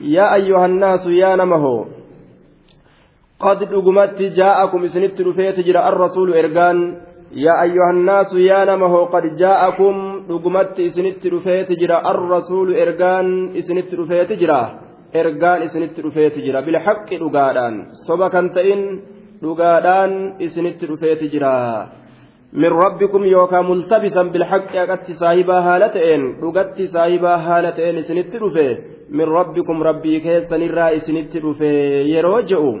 yaa ayyuhannaasu yaa nama hoo qad dhugumatti jaa'akum isinitti dhufeeti jira arrasuulu ergaan yaa ayyuhannaasu yaa nama hoo qad jaa'akum dhugumatti isinitti dhufeeti jira arrasuulu ergaan isinitti dhufeeti jira ergaan isinitti dhufeeti jira bilhaqqi dhugaadhaan soba kan ta'in dhugaadhaan isinitti dhufeeti jira rabbikum yookaan multabisan bilhaqqi haqatti saahibaa haala ta'een dhugatti saahibaa haala ta'een isinitti dhufe min rabbikum rabbii keessanirraa isinitti dhufe yeroo je'u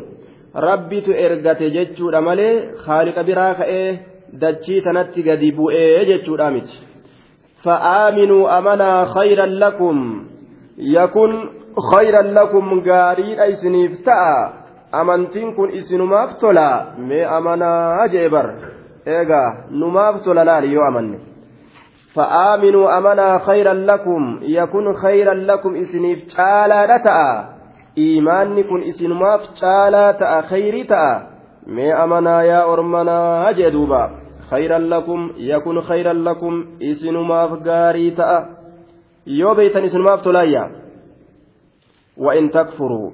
rabbitu ergate jechuudha malee haaliqa biraa ka'ee dachii tanatti gadi bu'ee jechuudha miti fa'aaminuu amanaa khayran lakum yakun khayran lakum gaariidha isiniif ta'a amantiin kun isinumaaf tola mee amanaa jee bar eegaa numaaf tola laali yoo amanne. فآمنوا أمنا خيرا لكم يكون خيرا لكم إسنيف تعالى تأ إيمانكم إسنماف تعالى تأ خير تأ مي أمنا يا أرمنا أجدوبا خيرا لكم يكون خيرا لكم إسنماف غاري تأ يو بيتن إسنماف تلايا وإن تكفروا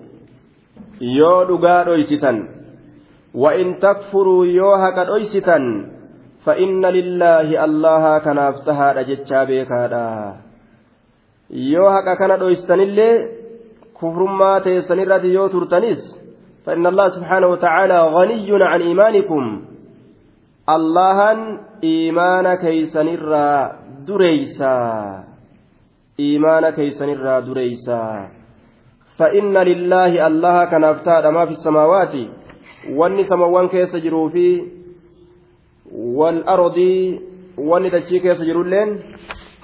يو دقا أيستا وإن تكفروا يو هكا أيستا فإن لله الله كناف تهاد جتشا بيكادا yoo haqa kana dhoysanillee kufrummaa teessanirratti yoo turtanis فإن الله سبحانه وتعالى غني عن إيمانكم allahan iimaana keeysanirraa dureysaa iimaana keeysanirraa dureysaa فإن لله الله كان أفتاد ما في السماوات سموان كيس جرو في والأرض واني دشي كيس جرو لين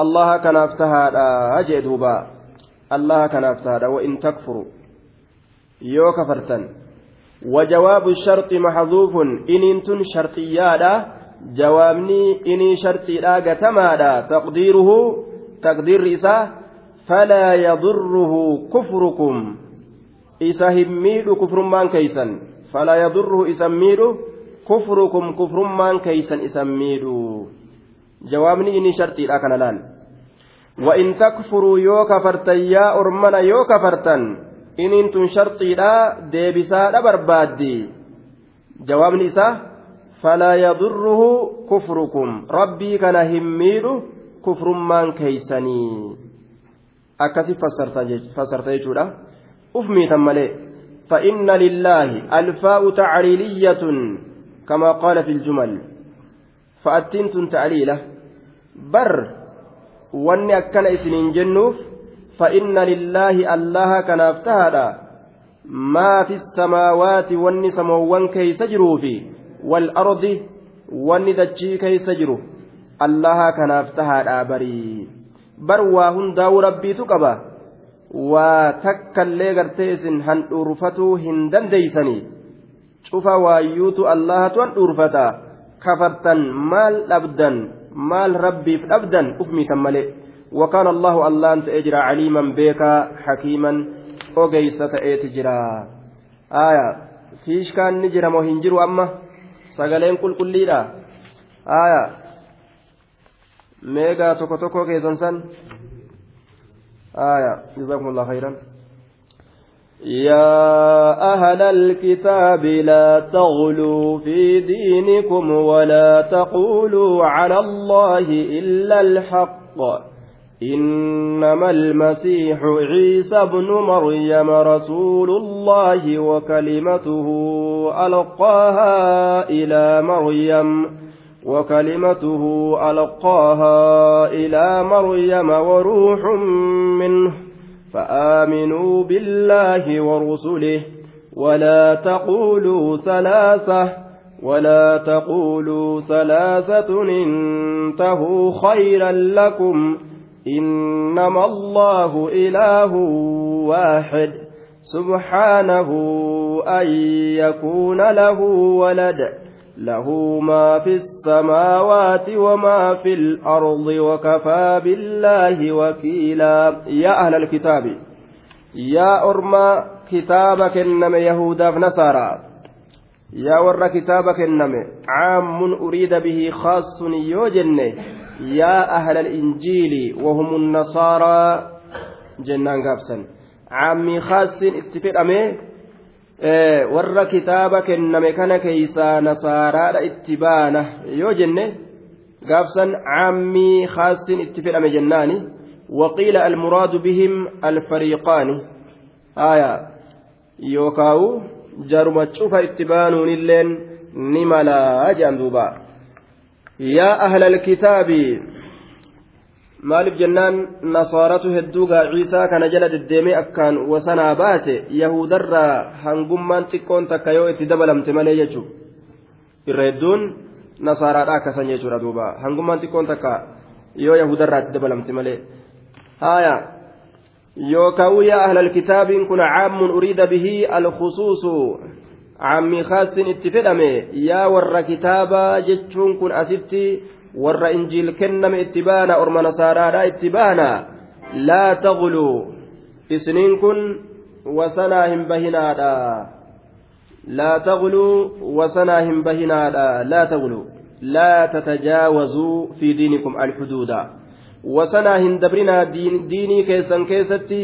الله كان أفتاد أجدوبا الله كان أفتاد وإن تكفروا يو كفرتن وجواب الشرط محذوف إن انتن شرطيادا جوابني إني شرطي لا قتمادا تقديره تقدير رساه فلا يضره كفركم إذا هميد كفر مان كيسا فلا يضره إذا ميد كفركم كفر مان كيسا إذا ميد جوابني إني شرطي لكن الآن وإن تكفروا يو كفرتن يا أرمنا يو كفرتن إن انتم شرطي لا ديبسا لا بربادي جوابني إسا فلا يضره كفركم ربي كان هميد كفر مان كيسني akkasi fassarta jechuudha uf miitan malee فإن لله الفاء تعليلية كما قال في الجمل. فأتنت تعليلة. بر واني أكن إسنين جنوف. فإن لله الله كان افتهد ما في السماوات واني سموان كي سجروا في والأرض واني دجي كي سجروا الله كان افتهد بري. bar waa hundaa'uu rabbiitu qaba waa takkallee gartee isin handhuurfatuu hin dandeeysanii cufa waayyuutu allahatu handhuurfata kafartan maal dhabdan maal rabbiif dhabdan uf miitan malee وكان الله الله أنت أجرى عليما بيكا حكيما أجيس تأتي جرى آية فيش كان نجرى مهنجر أما كل كل آية meegaa tokko tokko keessan san آية. جزاكم الله خيرا. يا أهل الكتاب لا تغلوا في دينكم ولا تقولوا على الله إلا الحق. إنما المسيح عيسى بن مريم رسول الله وكلمته ألقاها إلى مريم. وكلمته ألقاها إلى مريم وروح منه فآمنوا بالله ورسله ولا تقولوا ثلاثة ولا تقولوا ثلاثة انتهوا خيرا لكم إنما الله إله واحد سبحانه أن يكون له ولد. له ما في السماوات وما في الأرض وكفى بالله وكيلا. يا أهل الكتاب يا أرمى كتابك إنما يهودا نصارى. يا ور كتابك إنما عام أريد به خاص يوجن يا أهل الإنجيل وهم النصارى. جنان قابسا عامي خاص اتفق أمي. Warra kitaaba kenname kana keeysaa nasaaraadha itti baana yoo jenne gaafsan caammii khaasin itti fedhame jennaani waqiila almuraadu bihim alfariiqaani aya yookaawu jaruma cufa itti baanuunilleen ni malaa jedhan duuba yaa ahla alkitaabi maaliif jennaan nasaaratu hedduugaa ciisaa kana jala deddeemee akkaan wasanaa baase yahudarraa hangummaan xiqqoon takka yoo itti dabalamte malee jechuudha. Irra hedduun nasaaraadhaa akkasan jechuudha duuba. Hangummaan xiqqoon takka yoo yahudarraa itti dabalamte malee. Haaya. Yookaan yaa ahlal kitaabiin kun caammun uriida bihii alkhusuusu. Caammii khaasin itti fedhame yaa warra kitaabaa jechuun kun asitti. Warra injiil kenname itti baana orma nasaaraadhaa itti baana laa taquluu isniin kun wasanaa hin bahinaadha laa taquluu wasanaa hin bahinaadha laa taquluu laa tatajaawazuu fi diinikum alxuduuda wasanaa hin dabrinaa diinii keessan keessatti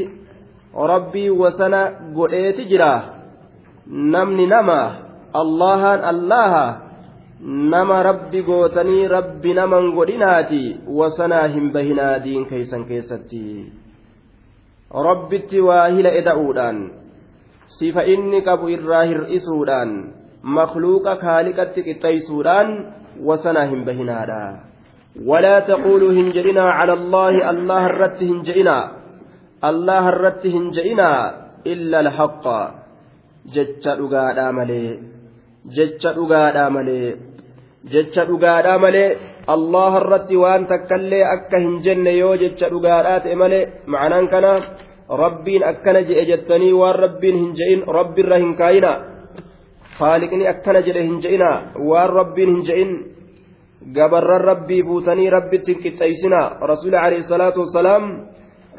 rabbii wasana godheeti jira namni nama allahaan allaha nama rabbi gootanii rabbi naman godhinaati wasanaa hin bahinaa diin keeysan keessatti rabbitti waa hila eda'uudhaan sifa inni qabu irraa hir'isuudhaan makluuqa kaaliqatti qixxeeysuudhaan wasanaa hin bahinaadha ولا تقولوا هنجئنا على الله الله الرت هنجئنا الله الرت هنجئنا إلا الحق جتش أغادا ملي جتش أغادا ملي jecha dhugaadhaa malee allah irratti waan takkallee akka hin jenne yoo jecha dhugaadhaa ta'e malee ma'anaan kana rabbiin akkana jedhe jettanii waan rabbiin hin je'in rabbiirra hin kaayina faaliqni akkana jedhe hin je'ina waan rabbiin hin je'in gabarran rabbii buutanii rabbitti hin qixxeeysina rasuuli alayhi salaatu wassalaam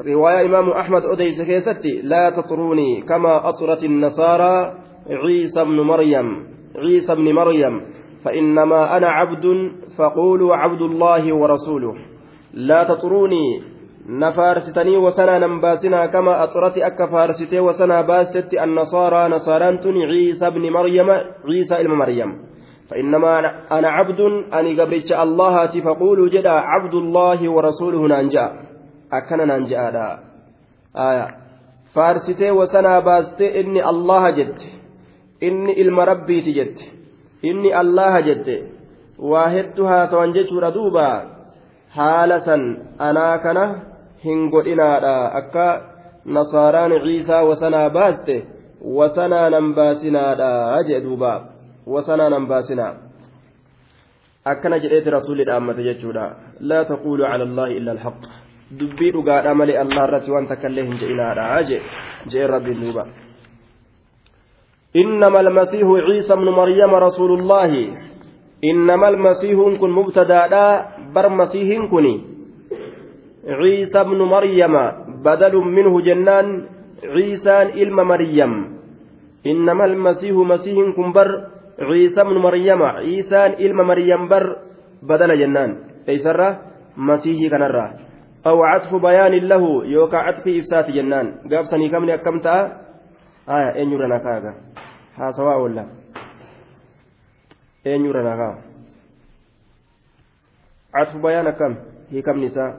riwaayaa imaamu ahmad odeyse keessatti laa taxuruunii kamaa axurat النصارى عيسى بن مريم عيسى بن مريم فإنما أنا عبد فقولوا عبد الله ورسوله. لا تطروني نفارستني وسنا نمباسنا كما أطرت أك فارستي وسنا باست النصارى نصارانتن عيسى بن مريم عيسى إلى مريم. فإنما أنا عبد أني قبرت الله فقولوا جدا عبد الله ورسوله ننجا أكن ننجا دا آية. فارستي وسنا باست إني الله جد. إني المربي تجد. Inni allaha jette waa hedduu haasawan jechuudha duuba haala san anaa kana hin godhinaadha akka nasaaraan ciisaa wasanaa baaste wasanaa nan baasinaadha jee duuba wasanaa nan baasinaa akkana jedheeti rasuulli dhaammate jechuudha laa taquulu cala allaahi illa alhaq dubbii dhugaadha malee allah irratti waan takka illee hin je'inaadha jee rabbiin duuba إنما المسيح عيسى بن مريم رسول الله. إنما المسيح كن مبتدا بر مسيح كني عيسى بن مريم بدل منه جنان عيسى إلم مريم. إنما المسيح مسيح كن بر عيسى بن مريم عيسى إلم مريم بر بدل جنان. أيسر مسيح كنرى أو عطف بيان له يوكا عطف إفسات جنان. قاب سني كم أكمتا آية إن يرنا كاغا haasawaa oolla eenyurra nagaa catfu bayaan akkam hiikamni isaa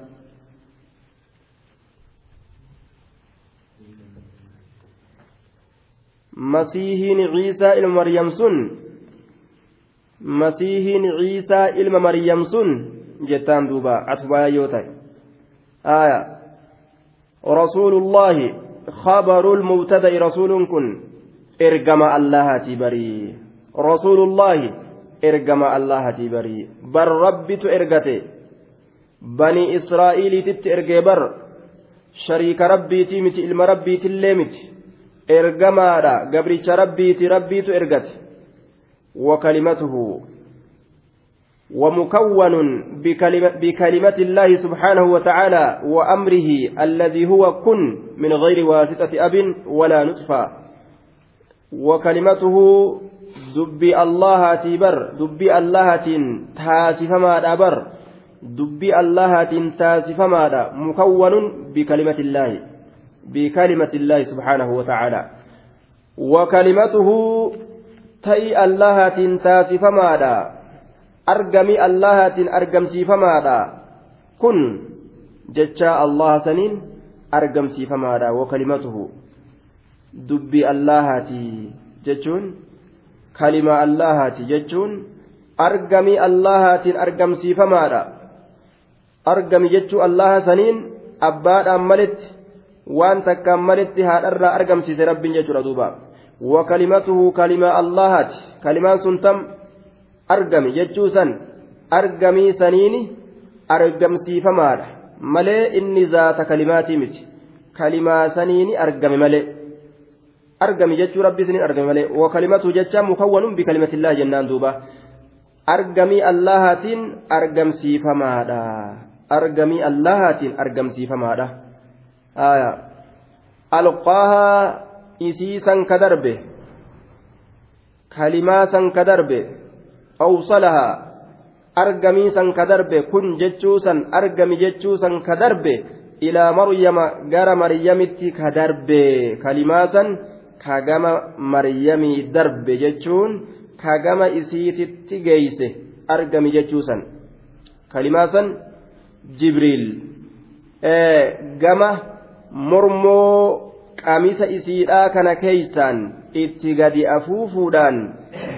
masiihiin ciisaa ilma maryam sun masiihiin ciisaa ilma maryam sun jettaan duuba catfu bayaan yoo ta'e aya rasuulullaahi خبر المبتدأ رسول كن ergama allahati barii rasuulullaahi ergama allahati barii bar rabbitu ergate banii israa'iiliititti ergee bar shariika rabbiitii miti ilma rabbiitillee miti ergamaadha gabricha rabbiiti rabbiitu ergate وكلمته ومكون بكلمة, الله سبحانه وتعالى وأمره الذي هو كن من غير واسطة أب ولا نطفة. وكلمته دبي الله تبر دبي الله تاسف ما دبر دبي الله تاسف ما مكون بكلمة الله بكلمة الله سبحانه وتعالى. وكلمته تي الله تاسف ما argami allahaatiin argamsiifamaadha kun jecha allaha saniin argamsiifamaadha wakalimatuhu dubbii allahaati jechuun kalima allahaati jechuun argami allahaatiin argamsiifamaadha argami jechuu allaha saniin abbaadhaan malitti waan takkaan malitti haadharraa argamsiise rabbiin jechuudha duuba wakalimatuhu kalima allahaati kalimaan sun tam argame jechuu san argamii saniini argamsiifamaadha. Malee inni zaata kalimaatii miti. Kalimaa saniini argame malee. Argame jechuu rabbi saniin argame malee. Wakalimatu jecha mukawwanun bikalimatillah jennaan duuba. Argamii allahaatiin argamsiifamaadha. Argamii allahaatiin argamsiifamaadha. Isii san ka darbe kalimaa san ka darbe awsalahaa argamiisan ka darbe kun jechuusan argami jechuusan ka darbe ilaa maryama gara maryamitti ka darbe. Kalimaasan ka gama maryamii darbe jechuun ka gama isiititti geeyse argami jechuusan kalimaasan jibriil. Gama mormoo qamisa isiidhaa kana keeysaan itti gadi afuufuudhaan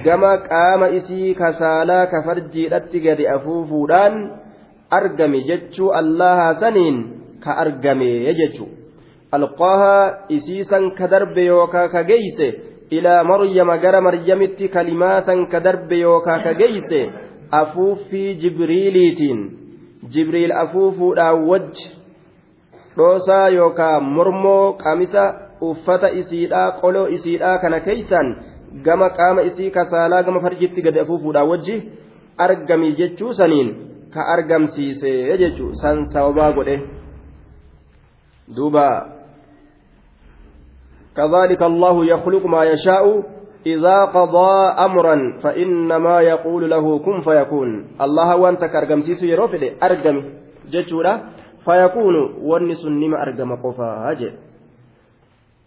gama qaama isii kasaalaa kafarjiidhatti gadi afuufuudhaan argame jechuu allaha saniin ka argame jechuu. Alqaahaa isiisan ka darbe yookaa ka geeyse ilaa maryama gara maryamitti kalimaasan ka darbe yookaa ka geeyse afuuffii jibriiliitiin. Jibriil afuufuudhaan wajji dhoosaa yookaa mormoo qamisa uffata isiidhaa qoloo isiidhaa kana keeysan gama qaama isii kasaalaa gama farjitti gadi afuufuudhaan wajji argami jechuu saniin ka argamsiise jechuu san sababaa godhe. Duuba. كذلك الله يخلق ما يشاء إذا قضى أمرا فإنما يقول له كن فيكون الله وانت كأرقمسيس يروفد أرقم جتشورا فيكون ونس نما أرقم قفا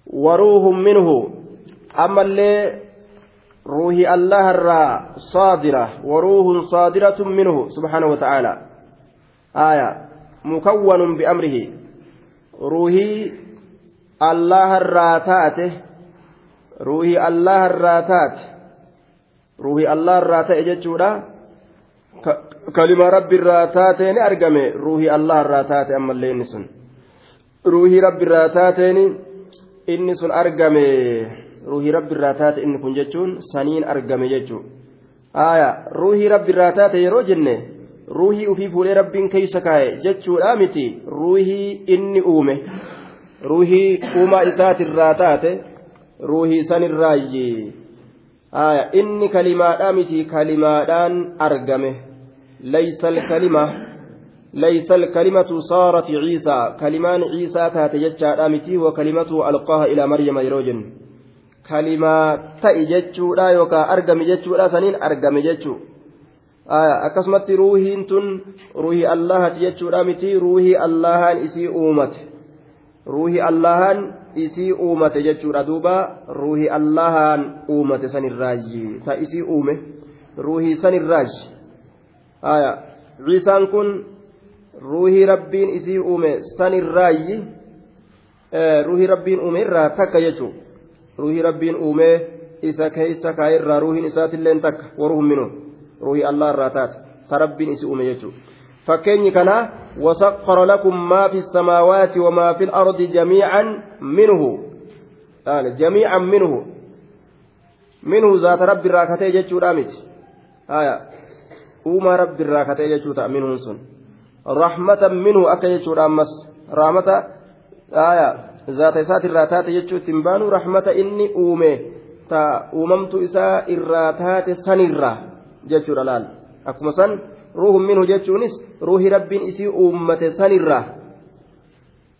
وروح منه أما اللي روحي الله الرا صادرة وروح صادرة منه سبحانه وتعالى. آية مكون بأمره. روحي الله الراتات روحي الله الراتات روحي الله الراتات جتشورا. كلمة رب الراتاتين أرقمي. روحي الله الراتات أما اللي سن روحي رب inni sun argame ruuhii rabbi irraa taate inni kun jechuun saniin argame jechuun aayaa ruuhii rabbi irraa taate yeroo jenne ruuhii ufii fuudhee rabbiin keessa kaa'e jechuudha miti ruuhii inni uume ruuhii uumaa isaatirraa taate ruuhii sanirraayyi aayaa inni kalimaadhaa miti kalimaadhaan argame laysal kalima. ليس الكلمة صارت عيسى كلمان عيسى تات جتشا متي وكلمته ألقاها إلى مريم يروجن جتشو لا سنين أرقم جتشو آه أكسمت روحي تن روحي الله جتشو لا متي روحي الله إسي أومت روحي الله إسي أومت جتشو دوبا روحي الله أومت سن الراجي تأسي أومه روحي سن الراج آية عيسى كن ruuhii rabbiin isii uume sanirraayyi ruuhii rabbiin uume irraa takka jechuun ruuhii rabbiin uume isa keessa kaayirraa ruuhiin isaatillee takka waruhun minu ruuhii allah irraa taate. Ta rabbiin isii uume jechuudha fakkeenyi kanaa wasaqqara lakum maa fi samaawaati wamaa fi ardi jamiican minhu. Jamiican minhu. Minhu zaata rabbi irraa katee jechuudha miti. Uumaa rabbi irraa katee jechuudha minhuun sun. rahmatan minhu akka jechuudha ammas. Rahmata zaata isaatirraa taate jechuu ittiin baanu rahmata inni uume ta uumamtu isaa irraa taate sanirraa jechuudha laal akkuma san ruuhun minhu jechuunis ruuhi rabbiin isii uummate sanirraa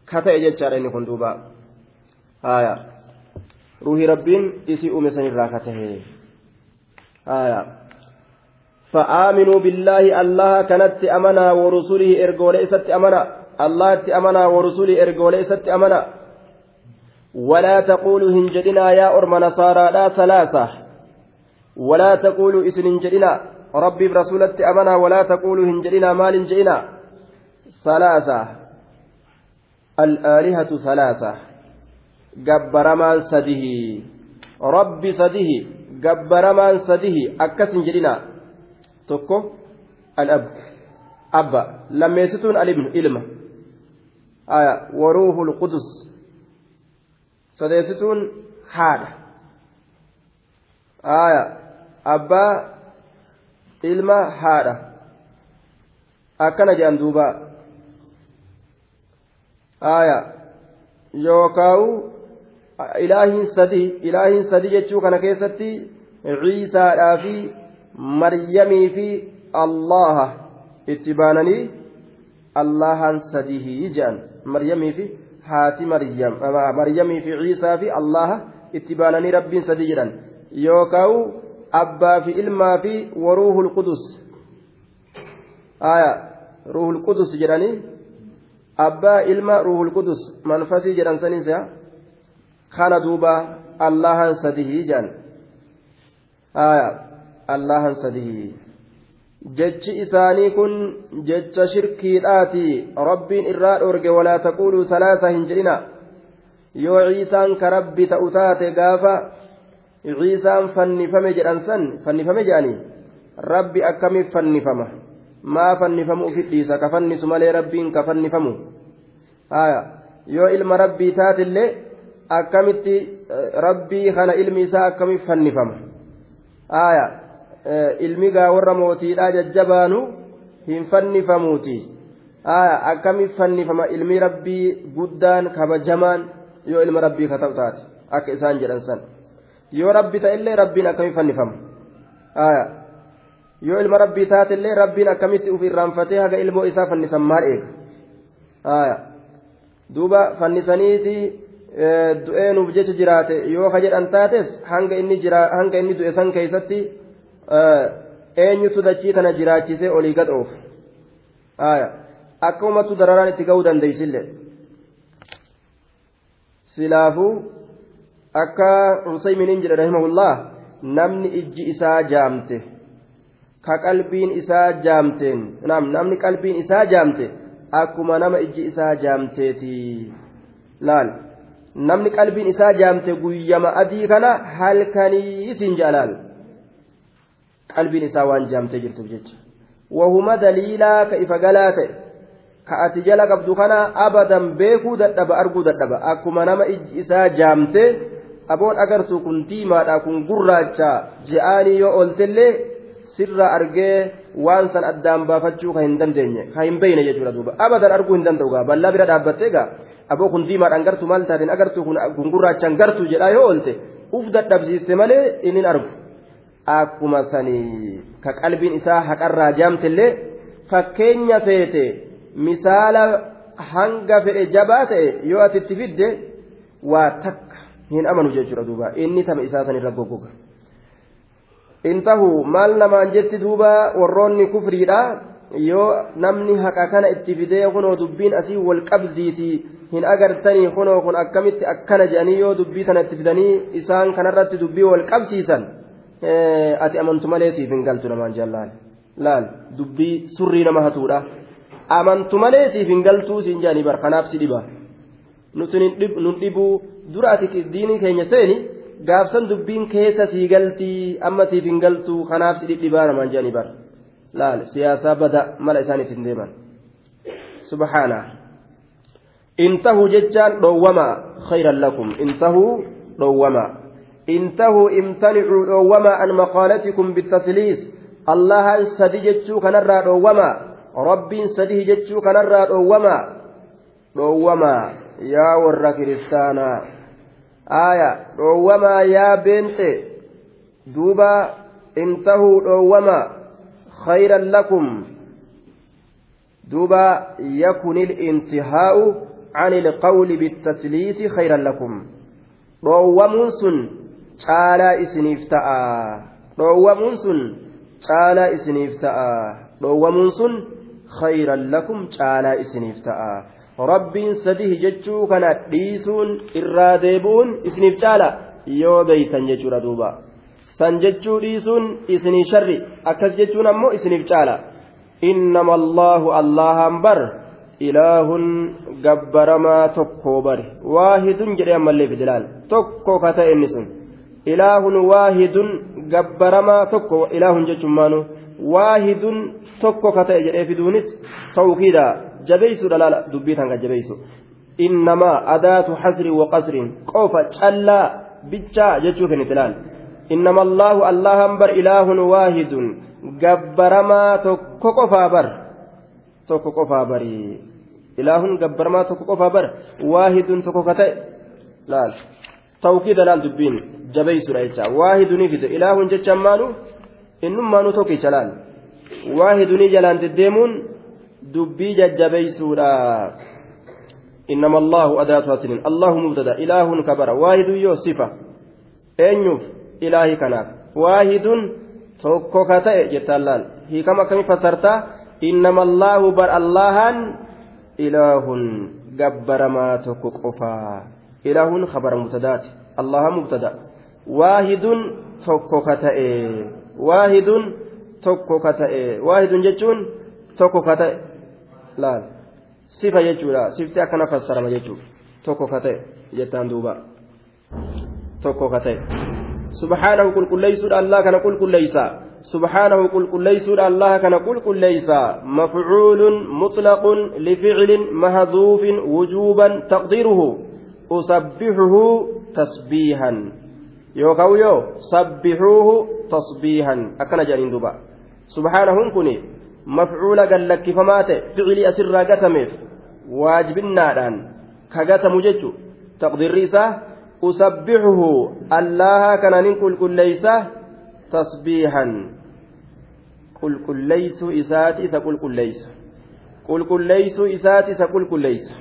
ka ta'e jechaadha inni kun duuba haya ruuhi rabbiin isii uume sanirraa ka ta'e haya فآمنوا بالله الله كانت أمنا ورسله إرجو ليست أمنا الله أمنا ورسله إرجو ليست أمنا ولا تقولوا هنجدنا يا أرم نصارى لا ثلاثة. ولا تقولوا إسن هنجدنا ربي برسولة أمنا ولا تقولوا هنجدنا مال هنجدنا ثلاثة. الآلهة ثلاثة. جبر مان سده. ربي سده. جبر مان سده. أكس هنجدنا tokko al'ab abba lammeessituun alibnu ilma aya waruuhul qudus sadeessituun haadha. Aya abbaa ilma haadha. Akkana jedhan duuba. Aya yookaawu ilaahiin sadii ilaahiin sadii jechuu kana keessatti ciisaadhaa fi maryamii fi allaha itti baananii allahan sadihii jedhan. Maryamii fi haati maryam maryamii fi ciisaa fi allaha itti baananii rabbiin sadii jedhan yookaan abbaa fi ilmaa fi waruuhul qudus aya ruuhul qudus jedhanii abbaa ilma ruuhul qudus manfasii jedhan sanisa kana duuba allahan sadihii jedhan aya allahan sadii jechi isaanii kun jecha shirkiidhaati. Rabbiin irraa dhorge walaa taquuluu salaasa hin jedhina. Yoo ciisaan ka rabbi ta'u taate gaafa ciisaan fannifame jedhan san fannifame jedhanii rabbi akkamiif fannifama? Maa fannifamu ufit dhiisa ka fannisu malee rabbiin ka fannifamu? Haya yoo ilma rabbii taatillee akkamitti rabbii kana ilmi isaa akkamiif fannifama? Haya ilmi gaa warra mootiidhaa jajjabaanu hin fannifamuuti. Akkamiif fannifama? Ilmi rabbii guddaan kabajamaan yoo ilma rabbii ka ta'u taate akka isaan jedhan san yoo rabbi ta'ellee rabbiin akkamiif fannifama yoo ilma rabbii taatellee rabbiin akkamitti uf irraanfatee haga ilmoo isaa fannisan maal eega? Duuba fannisaniiti du'eenuuf jecha jiraate. Yoo ka jedhan taates hanga inni du'e san keeysatti eenyutu dachii tana jiraachisee olii gad oofu akka umattu dararaan itti ga'uu dandeeysillee silaafuu akka Usaymiin jedha rahimahullah namni ijji isaa jaamte ka qalbiin isaa jaamteen namni qalbiin isaa jaamte akkuma nama ijji isaa jaamteeti. Laal. Namni qalbiin isaa jaamte guyyama adii kana halkanii isin jaalaal qalbiin isaa waan jaamtee jirtuuf jecha. Wahuma daliilaa ka ifa galaa ta'e ka ati jala qabdu kana abadan beekuu dadhaba arguu dadhaba. Akkuma nama ijji isaa jaamtee aboon agartu kun diimaadha kun gurraacha je'aanii yoo ooltellee sirra argee waan san addaan baafachuu ka hin dandeenye ka hin beeyne jechuudha duuba. Abadan arguu hin danda'u gaa ballaa bira dhaabbattee gaa aboo kun diimaadhaan gartu maal taateen agartu kun gurraachaan gartu jedhaa yoo oolte uf dadhabsiiste malee inni argu akkuma sanii ka qalbiin isaa haqarraa jaamtellee fakkeenya feete misaala hanga fedhe jabaa ta'e yoo ati itti fidde waa takka hin amanu jechuudha duuba. Inni tama isaa sanirra goggoga. Intahu maal namaan jetti duuba warroonni kufriidha yoo namni haqa kana itti fidee kunoo dubbiin asii wal qabdiiti hin agartanii kunoo kun akkamitti akkana jedhanii yoo dubbii tana itti fidanii isaan kanarratti dubbii wal qabsiisan ati amantu malee siif hin galtu namaan jaallaan laal dubbii surrii nama hatuudha amantu malee siif hin galtuu siin jedhanii bar kanaaf si dhiba nun dhibuu dura ati diinii keenya seeni gaafsan dubbiin keessa sii galtii amma siif hin galtu kanaaf si dhibaa namaan jedhanii bar laal siyaasaa bada mala isaaniif hin deeman subhaana intahuu jechaan dhoowwamaa khayran lakum intahuu dhoowwamaa intahuu imtanicuu dhoowwamaa an maqaalatikum bitasliis allahan sadi jechuu kanarraa dhoowwamaa rabbiin sadihi jechuu kanarraa dhoowwamaa dhoowwamaa yaa warra kiristaanaa aaya dhoowwamaa yaa beente duuba intahuu dhoowwamaa khayran lakum duuba yakun ilintihaa'u عن القول بالتثليث خيرا لكم dhoowwamuun sun caalaa isiniif ta'a. Dhoowwamuun sun caalaa isiniif ta'a. Dhoowwamuun sun khayran lakum caalaa isiniif ta'a. Rabbiin sadihi jechuu kana dhiisuun irraa deebi'uun isiniif caala? Yoo beeytan jechuudha duuba. San jechuu dhiisuun isinii sharri akkas jechuun ammoo isiniif caala. Innama allaahu allahan bar ilaahun gabbaramaa tokko bare waahidun jedhee ammallee fidilaal tokko ka inni sun ilaahun waahidun gabbaramaa tokko ilaahun jechuun maanu waahidun tokko ka ta'e jedhee fiduunis tawkiida jabeeysuudha laala dubbii tan kan jabeeysu innamaa adaatu hasri wa qasrin qofa callaa bichaa jechuu kennite laal. Innama allaahu allahan bar ilaahun waahidun gabbaramaa tokko qofaa bar tokko qofaa barii. Ilaahun gabbaramaa tokko qofaa bar waahidun tokko ka ta'e laal tawkiida laal dubbiin jabeeysuudha jecha waahidunii fide ilaahun jechaan maanu innummaanuu tokkicha laal waahidunii jalaan deddeemuun dubbii jajjabeeysuudha إنما الله أداة حسن الله مبتدا إله كبر واحد يو صفة أنيوف إلهي كناف واحد توكو كتئ جتالال هي كما كم فسرتا إنما الله بر اللهن إله جبر ما توكو قفا إله خبر مبتدات الله مبتدا واحد توكو كتئ واحد توكو كتئ واحد جتون توكو كتئ laal sifa jechuudha sifti akkana fassarama jechuudha tokko ka ta'e jettaan duuba tokko ka ta'e subhaanahu qulqulleeysuudha allah kana qulqulleeysa subhaanahu qulqulleeysuudha allah kana qulqulleeysa mafcuulun mutlaqun lificlin mahduufin wujuuban taqdiiruhu usabbihuhu tasbiihan yookaan yoo sabbixuuhu tasbiihan akkana jedhaniin duuba subhaanahun kuni mafcuula gallakkifamaa ta'e ficilii asirraa gatameef waajibinnaadhaan ka gatamu jechu taqdirri isaa usabbihuhu allaha kananin qulqulleeysa tasbiihan qulqulleeysuu isaati isa qulqulleeysa qulqulleeysuu isaati isa qulqulleeysa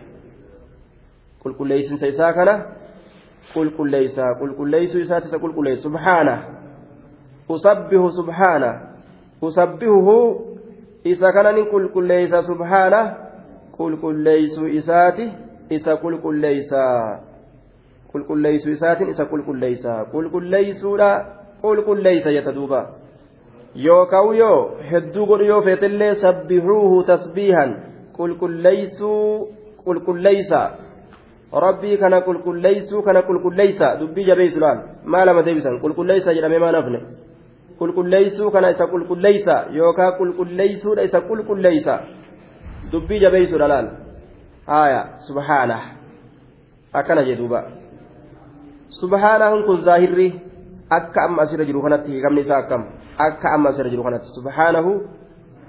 qulqulleeysinsa isaa kana qulqulleeysa qulqulleeysuu isaati isa qulqulleeysa subhaana usabbihu subhaana usabbihuhu isa kananin qulqulleeysa subhaana qulqulleeysuu isaati isa qulqulleeysa qulqulleeysuu isaatiin isa qulqulleeysa qulqulleeysuudha qulqulleeysa jetta duuba yookaan yoo hedduu godhu yoo feetillee sabbihuuhu tasbiihan qulqulleeysuu qulqulleeysa rabbii kana qulqulleeysuu kana qulqulleeysa dubbii jabeeysuudhaan maa lama deebisan qulqulleeysa jedhamee maa nafne qulqulleeysuu kana isa qulqulleeysa yookaan qulqulleeysuudha isa qulqulleeysa dubbii jabeeysuudha laal haaya subhaana akkana jedhuuba subhaanahun kun zaahirri akka amma asirra jiru kanatti hiikamni isaa akkam akka amma asirra jiru kanatti subhaanahu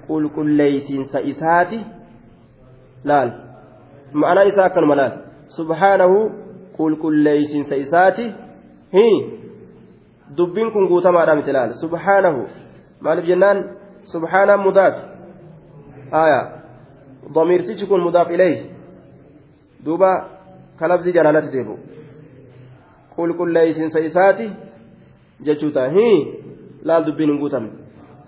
qulqulleeysiinsa isaati laal ma'anaan isaa akkanuma laal subhaanahu qulqulleeysinsa isaati. Hii dubbiin kun guutamaadha miti laal subhaanahu maaliif jennaan? Subhaanaa mudaaf. Aya. Damiirtichi kun mudaaf ilayhi duuba kalabsii jalaalatti deebu qulqulleeysinsa isaati jechuuta hii laal dubbiin hin guutamne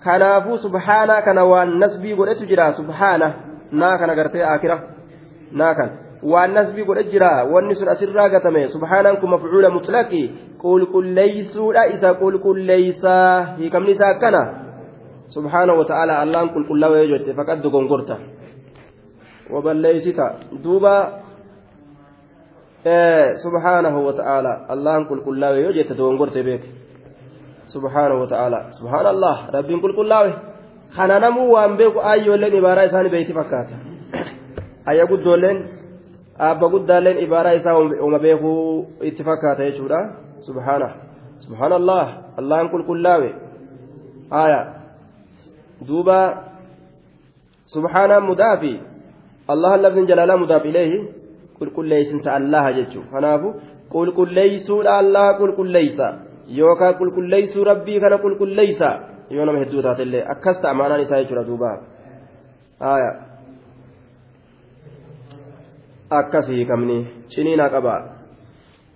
kanaafuu subhaanaa kana waan nasbii godhetu jira. Subhaana. Naa kana gartee akira. Naa kana. Waan nasbii godhe jira wanni sun asirraa gatame subhaanaan kun mafcuula mutlaqi qulqulleeysuudha isa qulqulleeysaa hiikamni isaa akkana subhaana wata'aalaa allaan qulqullaawee jette faqad dogongorta waballeeysita duuba subhaanahu wata'aalaa allaan qulqullaawee yoo jette dogongorte beeke subhaanahu wata'aalaa subhaanallah rabbiin qulqullaawe kana namuu waan beeku aayyoolleen ibaaraa isaanii beeyti fakkaata ayya guddoolleen abba guddaalleen ibaaraa isaa uma beekuu itti fakkaata jechuudha subhaana subhaanallah allaan qulqullaawe aya duuba subhaanaan mudaafi allahan lafzin jalaalaa mudaaf ileehi qulqulleeysinsa allaha jechuun kanaafu qulqulleeysuudha allaha qulqulleeysa yookaan qulqulleeysuu rabbii kana qulqulleeysa yoo nama hedduu taatellee akkas ta'a maanaan isaa jechuudha duuba akkasii hiikamni ciniinaa qaba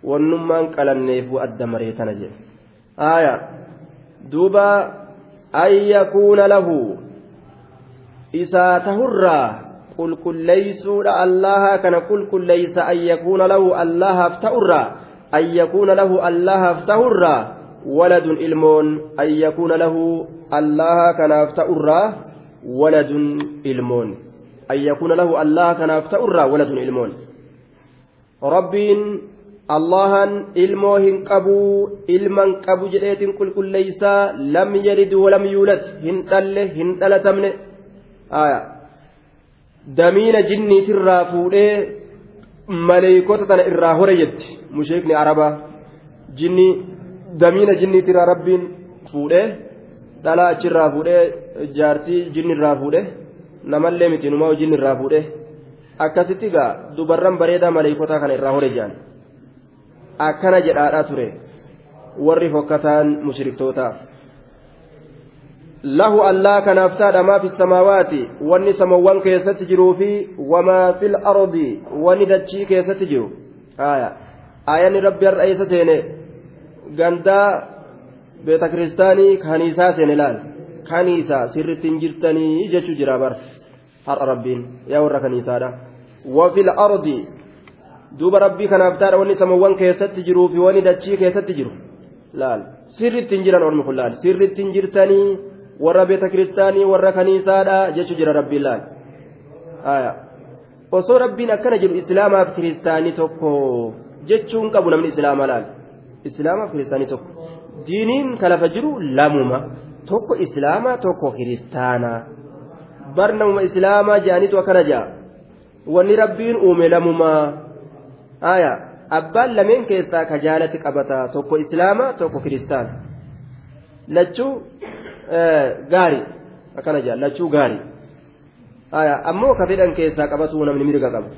wannummaan qalanneefuu adda maree tana jedhe duuba an yakuuna lahu isaa tahurraa qulqulleeysuudha allaha kana qulqulleeysa an yakuuna lahu allahaaf ta'urraa an yakuuna lahu allahaaf ta'urraa waladun ilmoon an yakuuna lahu allaha kanaaf ta'urraa waladun ilmoon an yakuuna lahu allaha kanaaf ta'urraa waladun ilmoon rabbiin allahan ilmoo hin qabuu ilman qabu jedheetin qulqulleeysaa lam yalid walam yuulad hin dhalle hin dhalatamne damiina jinniitirraa fuudhee maleeykota tana irraa hore jetti musheekni arabaa jinni damiina jinniitirraa rabbiin fuudhee dhalaa achirraa fuudhee jaartii jinnirraa fuudhee namallee miti numaa jinnirraa fuudhee akkasitti gaa dubarran bareedaa maleeykotaa kana irraa hore jedhan akkana jedhaadhaa ture warri fokkataan mushriktoota lahu allaa kanaaf taadha maa fi samaawaati wanni samawwan keessatti jiruu fi wamaa fil ardi wanni dachii keessatti jiru aayanni rabbi har'a eessa seene gandaa beeta kiristaanii kaniisaa seene laal kaniisaa sirritti hin jirtanii jechuu jira bar har'a rabbiin yaa warra kaniisaadha wafil ardi duuba rabbii kanaaf taadha wanni samawwan keessatti jiruu fi wanni dachii keessatti jiru laal sirritti hin jiran ormi kun laal sirritti hin jirtanii warra beeta kiristaanii warra kaniisaadha jechuu jira rabbiin laal osoo rabbiin akkana jedhu islaamaaf kiristaanii tokko jechuun qabu namni islaamaa laal islaamaaf kiristaanii tokko diiniin kalafa jiru lamuma tokko islaamaa tokko kiristaanaa bar namuma islaamaa jedhaniitu akkana ja'a wanni rabbiin uume lamumaa aya abbaan lameen keessaa ka jaalati qabata tokko islaama tokko kiristaana lachuu gaarii akkana jaa lachuu gaarii aya ammoo ka fedhan keessaa qabatuu namni mirga qabu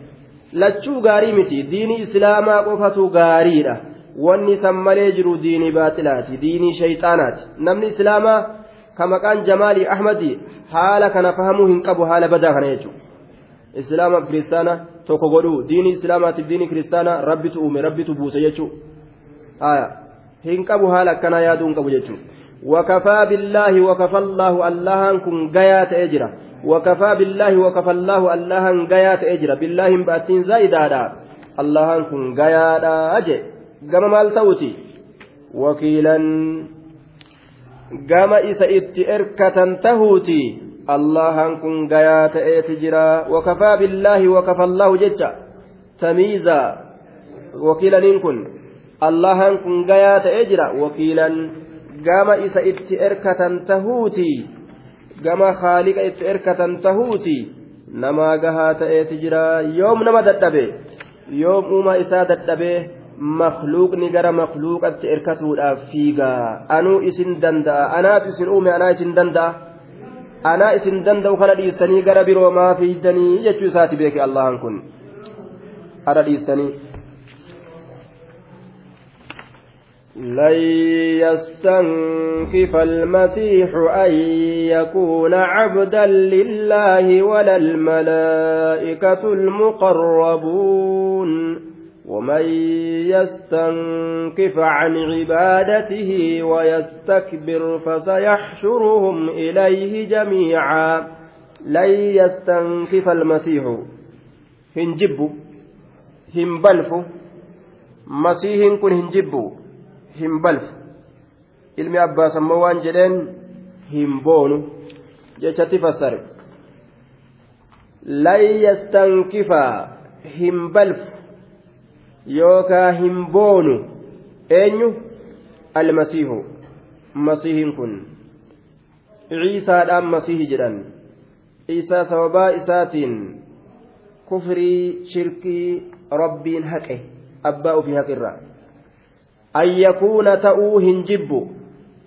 lachuu gaarii miti diinii islaamaa qofatu gaariidha wanni san malee jiru diinii baaxilaati diinii shayxaanaati namni islaamaa ka maqaan jamaalii ahmadi haala kana fahamuu hin qabu haala badaa kana jechuudha islaama kiristaana tokko godhuu diinii islaamaatiif diinii kiristaana rabbitu uume rabbitu buuse jechuu hin qabu haala akkanaa yaaduu hin qabu jechuu wakafaa billaahi wakafa allaahu allahan kun gayaa ta'ee jira wakafaa billaahi wakafa allaahu allahan gayaa ta'ee jira billaahin ba'attiin zaa'idaadha allahan kun gayaadha je gama maal ta'uti wakiilan gama isa itti erkatan tahuuti allahan kun gayaa ta'eeti jira wakafaa billaahi wakafa allaahu jecha tamiiza wakiilaniin kun allahan kun gayaa ta'ee jira wakiilan gama isa itti erkatan tahuuti gama haaliqa itti erkatan tahuuti namaa gahaa ta'eeti jira yoom nama dadhabe yoom uumaa isaa dadhabee makluuqni gara makluuqatti erkatuudhaaf fiigaa anuu isin danda'a anaaf isin uume anaa isin danda'a anaa isin danda'u kana dhiistanii gara biroo maa fiidanii jechuu isaati beeke allahan kun ara dhiistanii لن يستنكف المسيح أن يكون عبدا لله ولا الملائكة المقربون ومن يستنكف عن عبادته ويستكبر فسيحشرهم إليه جميعا. لن يستنكف المسيح. هنجب هنبلف مسيح كن هنجب هنبلف. ilmi abbaa sammoo waan jedheen hin boonu jechatti fassare lan yastankifa hin balfu yookaa hin boonu eenyu? Almasiihu. Masiihin kun. Ciisaadhaan masiihi jedhan. Ciisaa sababaa isaatiin kufrii shirkii rabbiin haqe abbaa ofii haqirra an yakuuna ta'uu hin jibbu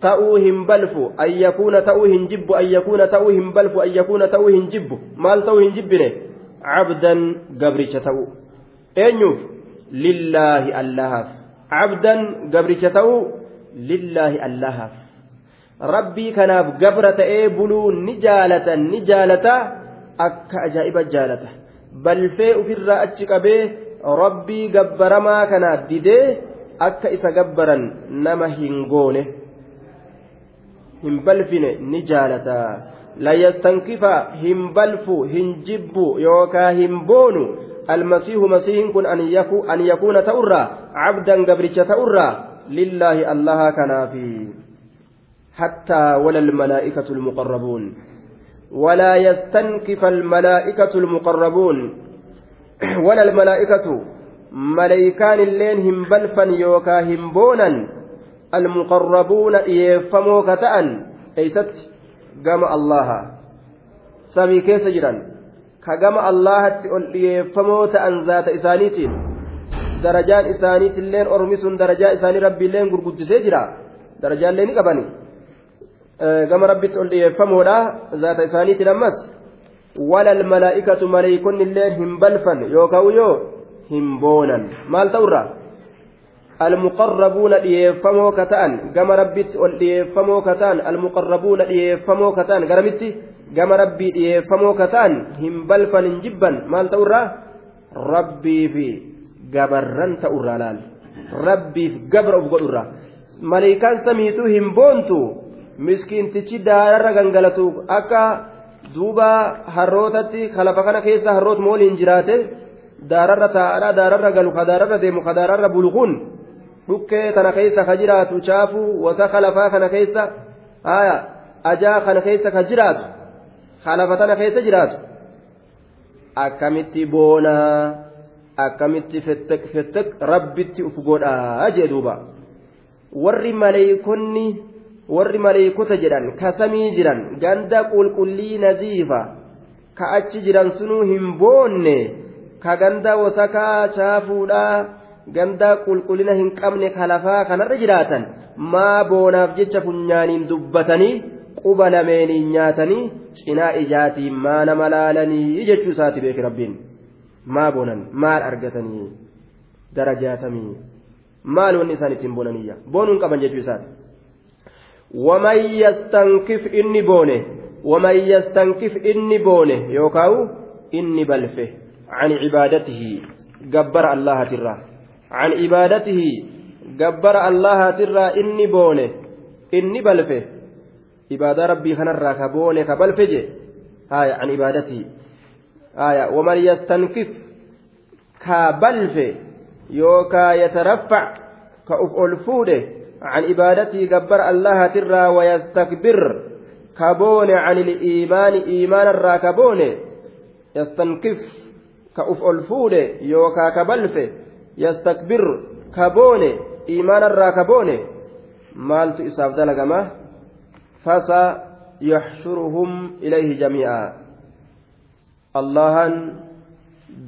ta'uu hin balfu an yakuuna ta'uu hin jibbu an yakuuna ta'uu hin balfu an yakuuna ta'uu hin jibbu. Maal ta'uu hin jibbine? Cabdan gabricha ta'uu eenyuuf lillaahi allahaaf cabdan gabricha ta'uu lillaahi allahaaf rabbii kanaaf gabra ta'ee buluu ni jaalatan ni jaalata akka ajaa'iba jaalata. Balfee ofirraa achi qabee rabbii gabbaramaa kana didee akka isa gabbaran nama hin goone. Hin balfine ni jaalata. Layastankifa hin balfu hin jibbu yookaa hin boonu almasiihu masiihin kun an yakuuna ta'urraa cabdan gabricha ta'urraa lillaahi allaha kanaafi حتى ولا الملائكة المقربون. ولا يستنكف الملائكة المقربون. ولا الملائكة ملائكان اللين هم بلفا يوكا هم بونا. المقربون يفموا كتأن أيست قام الله. سمي كيس جرا كقام الله يفموا تأن ذات إسانيتين درجان إسانيت اللين أرمس درجاء إساني ربي اللين قرقود سيجرا درجان اللين قبني gama rabbitti ol dhiyeeffamuudha zaata isaaniitiin ammas walal malaa'ikatu maleeykonni illee hin balfan yookaan yoo hin boonan maal ta'urra almuqarrabuuna dhiyeeffamoo ka ta'an gama rabbitti ol dhiyeeffamoo ka ta'an almuqarrabuuna gama rabbii dhiyeeffamoo ka ta'an hin balfan hin jibban maal ta'urra rabbiif gabarran ta'urraa laal rabbiif gabra of godhurra maleeykaan samiituu hin boontu. miskiintichi daararra gangalatu akka duuba harrootatti kalafa kana keessa harroot mooliin jiraate daararra taa'adha daararra galu ka daararra deemu ka daararra bulu kun dhukkee tana keessa ka jiraatu chaafuu wasa kalafaa kana keessa ajaa kana keessa ka jiraatu kalafa tana keessa jiraatu. Akkamitti boonaa akkamitti fettek fettek rabbitti uf godhaa jee duuba. Warri maleeykonni warri maleekota jedhan ka samii jiran ganda qulqullii naziifa ka achi jiran sunuu hin boonne ka ganda wasakaa chaafuudhaa ganda qulqullina hin qabne ka lafaa kanarra jiraatan maa boonaaf jecha funyaaniin dubbatanii quba lameeniin nyaatanii cinaa ijaatiin maana malaalanii jechuu isaati beeki rabbiin maa bonan maal argatanii darajaatamii maal wanni isaan ittiin bonaniyya boonuun qaban jechuu isaati. waman yastankif inni boone waman yastankif inni boone yookaawu inni balfe can cibaadatihi gabbara allahatirraa can cibaadatihi gabbara allahatirraa inni boone inni balfe. ترى إني بونه إني بلفه عبادة ربي خنرا كبونه كبلفجه هاي عن عبادته آية ومن يستنكف كبلفه يوكا يترفع كأف ألفوده عن عبادته جبر الله ترى ويستكبر كبون عن الإيمان إيمان الراكبون يستنكف كأف الفود يوكا كبلف يستكبر كبون إيمان الراكبون مالت إساف دلقمة فسيحشرهم إليه جميعا اللهن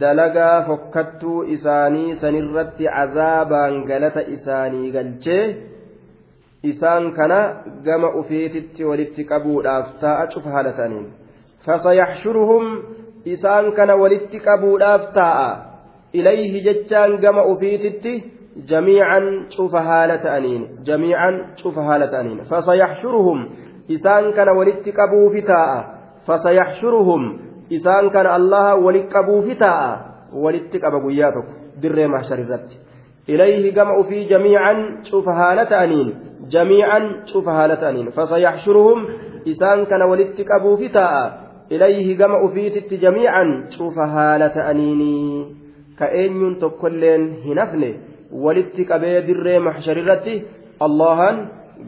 dalagaa fokkattuu isaanii sanirratti cazaabaan galata isaanii galchee isaan kana gama ufiititti walitti qabuudhaaf taa'a cufa haala ta'aniin fasayaxshuruhum isaan kana walitti qabuudhaaf taa'a ilayhi jechaan gama ufiititti jamiican cufa haala ta'aniin jamiican cufa haala ta'aniin fasayaxshuruhum isaan kana walitti qabuufi taa'a fasayaxshuruhum isaan kana allaha walitti qabuufi taa'a walitti qaba guyyaa tokko dirree mahsharirratti ilayhi gama ufii jamiican cufa haala ta'aniin jamiican cufa haala ta'aniin fasayaxshuruhum isaan kana walitti qabuufi taa'a ilayhi gama ufiititti jamiican cufa haala ta'aniinii ka eenyuun tokkolleen hin hafne walitti qabee dirree mahsharirratti allahan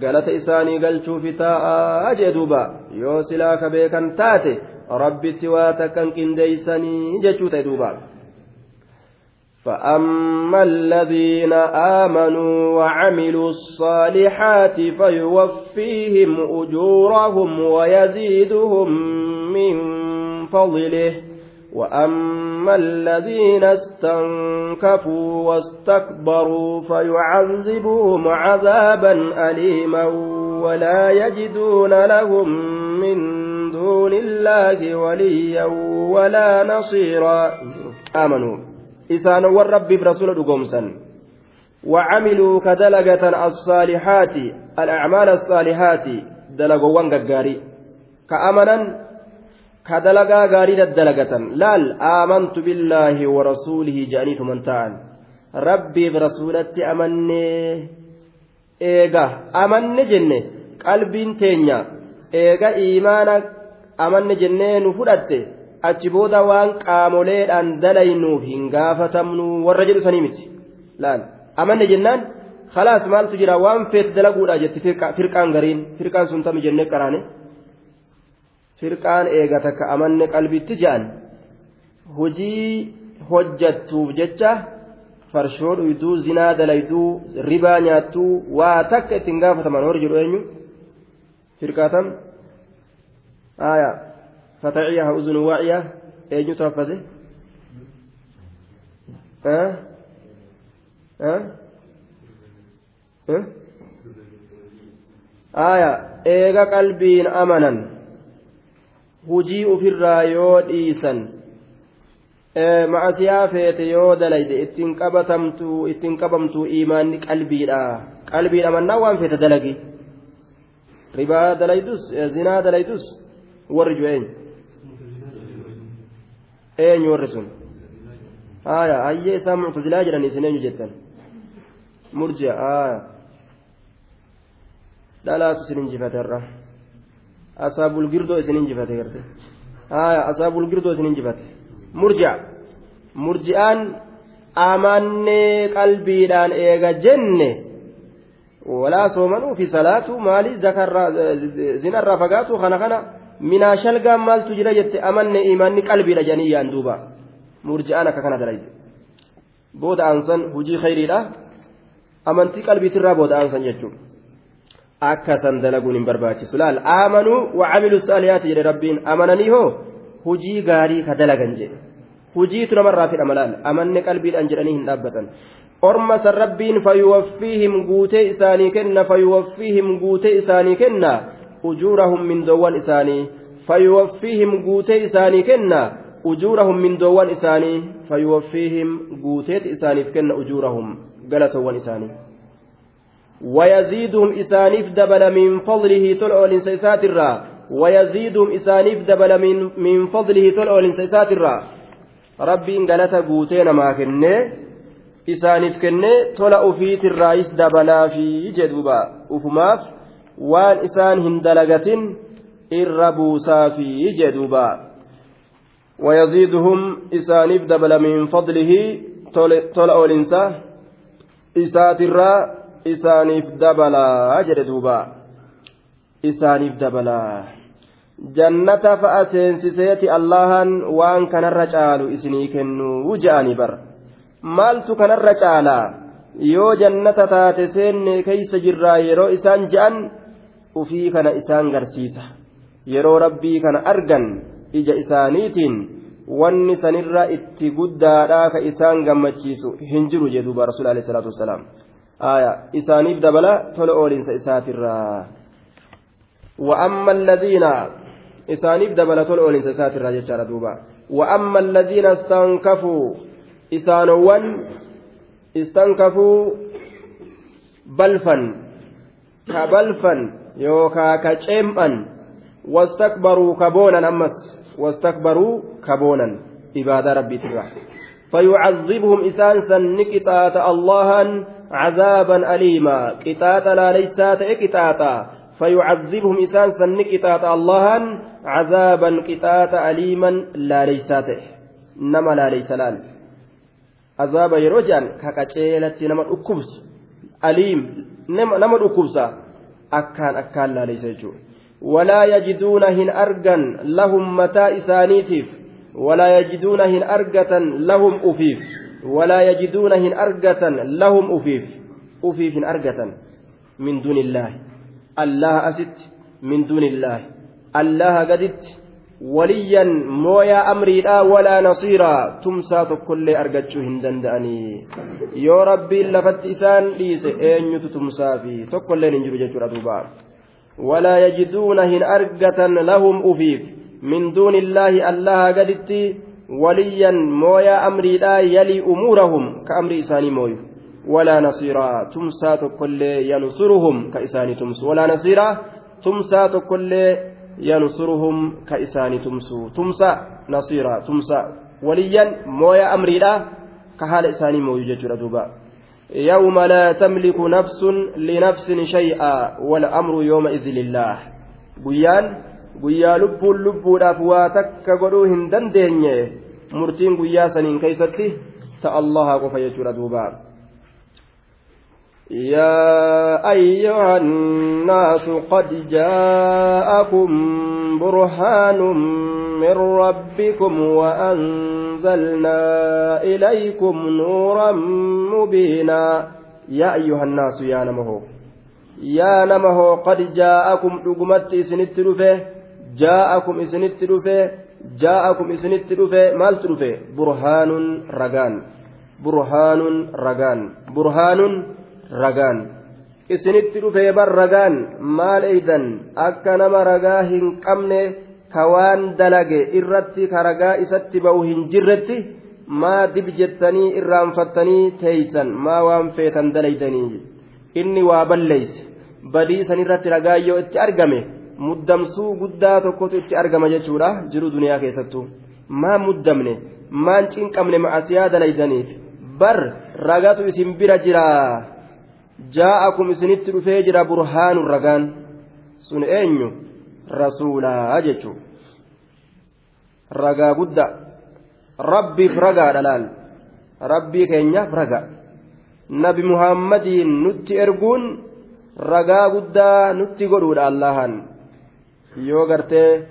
galata isaanii galchuufi taa'a jee duuba yoo silaa ka beekan taate rabbitti waa takkan qindeeysanii jechuu ta'e duuba فأما الذين آمنوا وعملوا الصالحات فيوفيهم أجورهم ويزيدهم من فضله وأما الذين استنكفوا واستكبروا فيعذبهم عذابا أليما ولا يجدون لهم من دون الله وليا ولا نصيرا آمنوا. isaanowwan rabbiif rasuula dhugoomsan وعملوا كدلجة الصالحات الأعمال الصالحات دلجوان غاري كأمنا كدلجا غاري دلجة لال آمنت بالله ورسوله جانيت من تعال ربي برسولتي أمني إيغا أمني جنة قلبين تينيا إيغا إيمانا أمني جنة نفرت achi booda waan qaamoleedhaan dalaynuuf hin gaafatamnu warra jedhu sanii miti laal amanne jennaan khalaas maaltu jira waan feet dalaguudha jetti firqaan gariin firqaan sun firqaan eega takka amanne qalbitti je'an hojii hojjattuuf jecha farshoo dhuyduu zinaa dalayduu ribaa nyaattuu waa takka ittiin gaafataman warri jedhu eenyu فتعيها أذن واعية أين تحفظه ها ها ها آية إيغا قلبين أمنا hujii ofirraa yoo dhiisan macasiyaa feete yoo dalayde ittiin qabatamtu ittiin qabamtu imaanni qalbiidha qalbiidha mannaa waan feete dalagi ribaa dalaydus zinaa dalaydus warri ju'een eenyu warri sun haya hayyee isaan muctazilaa jedhan isin eenyu jettan murji'a haya dhalaatu isin injifate irra asaabul girdoo isin injifate garte haya asaabul girdoo isin injifate murji'a murji'aan amannee qalbiidhaan eega jenne walaa soomanuu fi salaatu maali zakarraa zinarraa fagaatu kana kana minaa shalgaan maaltu jira jette amanne imaanni qalbiidha jedhanii yaan duuba murji'aan akka kana dalayde booda aansan hujii khayriidha amantii qalbiitirraa booda aansan jechuudha akka san dalaguun hin barbaachisu laal aamanuu wacamilu saaliyaati jedhe rabbiin amananii hoo hujii gaarii ka dalagan jedhe hujiitu namarraa fidhama laal amanne qalbiidhaan jedhanii hin dhaabbatan orma san rabbiin fayuwaffiihim guutee isaanii kenna fayuwaffiihim guutee isaanii kenna ujuurahum min doowwan isaanii fayuwaffiihim guutee isaanii kenna ujuurahum min doowwan isaanii fayuwaffiihim guuteet isaaniif kenna ujuurahum galatoowwan isaanii ويزيدهم إسانيف دبل من فضله تلعو لنسيسات الرا. ويزيدهم إسانيف دبل من, من فضله تلعو لنسيسات الرا. ربي إن قالت قوتين ما كنه إسانيف كنه تلعو فيت الرئيس دبلا في جدوبا أفماف isaan hin dalagatin irra buusaa fi jedhuuba wayaziiduhum isaaniif dabala min fadlihi tola oolinsa isaatirraa isaaniif dabalaa jedhe duuba. Isaaniif dabalaa. Jannata fa'a seensiseeti allahan waan kanarra caalu isinii kennuu je'anii bar. Maaltu kanarra caalaa yoo jannata taate seenne keeysa jirraa yeroo isaan je'an ufii kana isaan garsiisa. Yeroo rabbii kana argan ija isaaniitiin wanni sanirra itti guddaadhaa ka isaan gammachiisu hin jiru jedhuuba rasuul alayhi salaatu wassalaam. aya isaaniif dabala tola oolinsa isaatirraa وأما الذين إسانيف دبل طول أولين ساتر راجع دوبا وأما الذين استنكفوا إسانوان استنكفوا بلفا كبلفا yookaa ka ceem'an wastakbaruu kaboonan ammas wastakbaruu kaboonan ibaadaa rabbiitirra فيعذبهم إسان سن قطاة اللها عذابا أليما. قطاة لا ليسات قطاة فيعذبهم إسان سن قطاة اللها. عذابا قطاة أليما لا ليسات نما لا ليس لال عذاب يرجان كاكاتشيلة نما أكبس. أليم نما أكبسا. akkaan akkaan laaleysa jechuudha walaa yajiduuna hin argan lahum mataa isaaniitiif walaa yajiduuna hin argatan lahum ufiif walaa yajiduuna hin argatan lahum ufiif ufiif hin argatan min duunillaahi allaha asitti min duunillaahi allaha gaditti waliyyan mooyaa amriidhaa walaa nasiiraa tumsaa tokkollee argachuu hin danda'anii yoo rabbiin lafatti isaan dhiise eenyutu tumsaa fi tokkolleen hin jiru jechuudha duuba walaa yajiduuna hin argatan lahum ufiif min duuni illaahi yalii umuurahum ka amrii isaanii mooyu walaa nasiiraa tumsaa tokkollee yansuruhum ka isaanii tumsu walaa nasiiraa tumsaa tokkollee yansuruhum ka isaanii tumsu tumsa nasiiraa tumsa waliyyan mooyaa amriidhaa ka haala isaanii mooyu jechuudha duuba يوم لا تملك نفس لنفس شيئا والأمر يومئذ لله guyyaan guyyaa lubbuun lubbuudhaaf waa takka godhuu hin dandeenye murtiin guyyaa saniin keeysatti ta allaha qofa jechuudha duuba يا أيها الناس قد جاءكم برهان من ربكم وأنزلنا إليكم نورا مبينا يا أيها الناس يا نمه يا نمه قد جاءكم رقمت إسنت رفه جاءكم إسنت رفه jaa'akum isinitti dhufe maaltu dhufe burhaanun ragaan burhaanun ragaan burhaanun ragaan isinitti dhufe bar ragaan maal eeydan akka nama ragaa hin qabne ka waan dalage irratti ka ragaa isatti ba'u hin jirretti maa dib jettanii irraanfattanii teeysan maa waan feetan dalaydanii inni waa balleeyse badii san irratti ragaa itti argame muddamsuu guddaa tokkotu itti argama jechuudha jiru duniyaa keessattuu. Maa muddamne? Maan cinqabne ma'asiyaa dalaydaniif bar ragatu isin bira jiraa jaa'akum isinitti dhufee jira burhaanu ragaan. Sun eenyu? Rasuulaa jechuu ragaa guddaa. Rabbiif ragaadha laal rabbii keenyaaf raga. Nabi muhammadiin nutti erguun ragaa guddaa nutti godhuudha allahan yoo gartee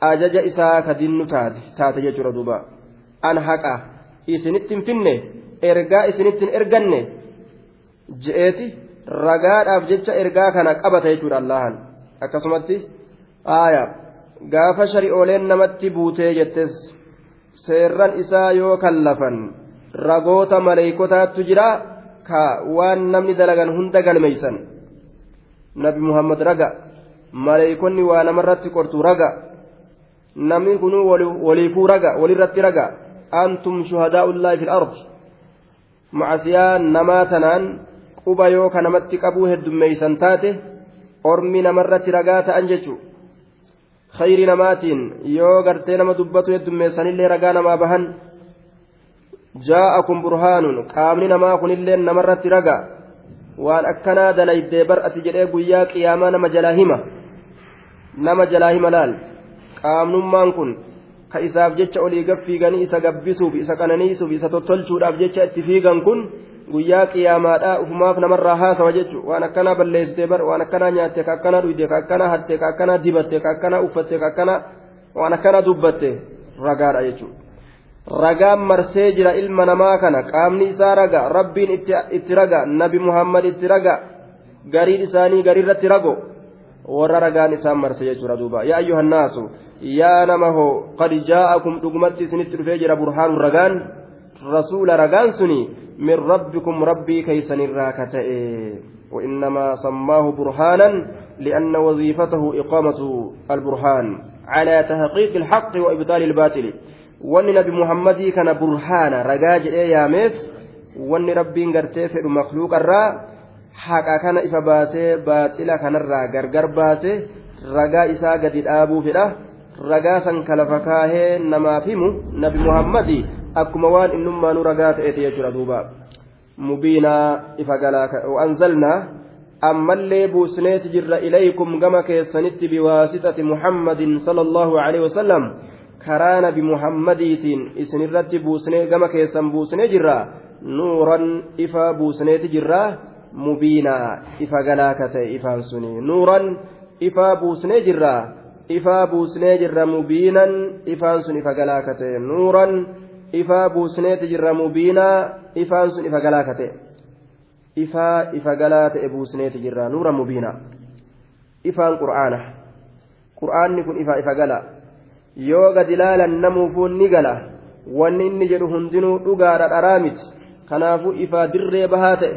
ajaja isaa kadinnu taate taate jechuudha duuba. An haqa isinitti hin finne ergaa isinitti hin erganne je'eeti ragaadhaaf jecha ergaa kana qabata jechuudha allahan. Akkasumatti aaya gaafa shari'ooleen namatti buutee jettes seerran isaa yoo kallafan ragoota maleeykotaattu jira ka waan namni dalagan hunda galmeeysan nabi muhammad raga maleeykonni waa namarratti qortu raga. Namni kunuu waliifuu raga walirratti raga. Antum shuhadaa'ullaahi fil ardi macasiyaa namaa tanaan quba yoo ka namatti qabuu heddummeeysan taate ormi namarratti ragaa ta'an jechuu khayri namaatiin yoo gartee nama dubbatu heddummeessanillee ragaa namaa bahan jaa'akum burhaanun qaamni namaa kunillee namarratti raga. Waan akkanaa dalaydee bar'ati jedhee guyyaa qiyaamaa nama jalaa hima nama jalaa hima laal. Qaamnummaan kun ka isaaf jecha olii gab fiiganii isa gabbisuuf isa qananiisuuf isa tottolchuudhaaf jecha itti fiigan kun guyyaa qiyaamaadhaa ufumaaf namarraa haasawa jechuun waan akkanaa balleessitee bar waan akkanaa nyaatte ka akkanaa dhuyde ka akkanaa hatte ka akkanaa dibatte ka akkanaa uffatte ka akkanaa waan akkanaa dubbatte ragaadha jechuudha. ragaan marsee jira ilma namaa kana qaamni isaa raga rabbiin itti raga nabi muhammad itti raga gariin isaanii gariirratti rago warra ragaan isaan marse jechuudha duuba. Yaa ayyuhannaasu yaa nama hoo qad jaa'akum dhugumatti isinitti dhufee jira burhaanu ragaan. Rasuula ragaan suni من ربكم ربي كيسن الراكتئ وإنما سماه برهانا لأن وظيفته إقامة البرهان على تحقيق الحق وإبطال الباطل وأن نبي محمد كان برهانا رجاج يا ميت وأن ربي غرتي في المخلوق الرا haqa kana ifa baasee baaxila kanarraa gargar baasee ragaa isaa gadi dhaabuufidha ragaa san kalafa kaahee namaaf himu nabi muhammadi akkuma waan innummaa nu ragaa ta'eeti jechuudha duuba. Mubiinaa ifa galaa anzalnaa ammallee buusneeti jirra ilaykum gama keessanitti biwaasixati muhammadin sala allahu aleyhi karaa nabi muhammadiitiin isinirratti buusnee gama keessan buusnee jirra. Nuuran ifa buusneeti jirraa mubiinaa ifa galaa ka ta'e ifaan suni. Nuuran ifa buusnee jirra. Ifaa buusnee jirra mubiinan ifaan sun ifa galaa ka ta'e nuuran ifaa buusneeti jirra mubiinaa ifaan sun ifa galaa ka ta'e ifaa ifa galaa ta'e buusneeti jirra nuura mubiinaa ifaan qur'aana. Qur'aanni kun ifa ifa gala. Yoo gad ilaalan namuufuun ni gala. Wanni inni jedhu hundinuu dhugaadha dharaa miti. Kanaafuu ifaa dirree bahaa ta'e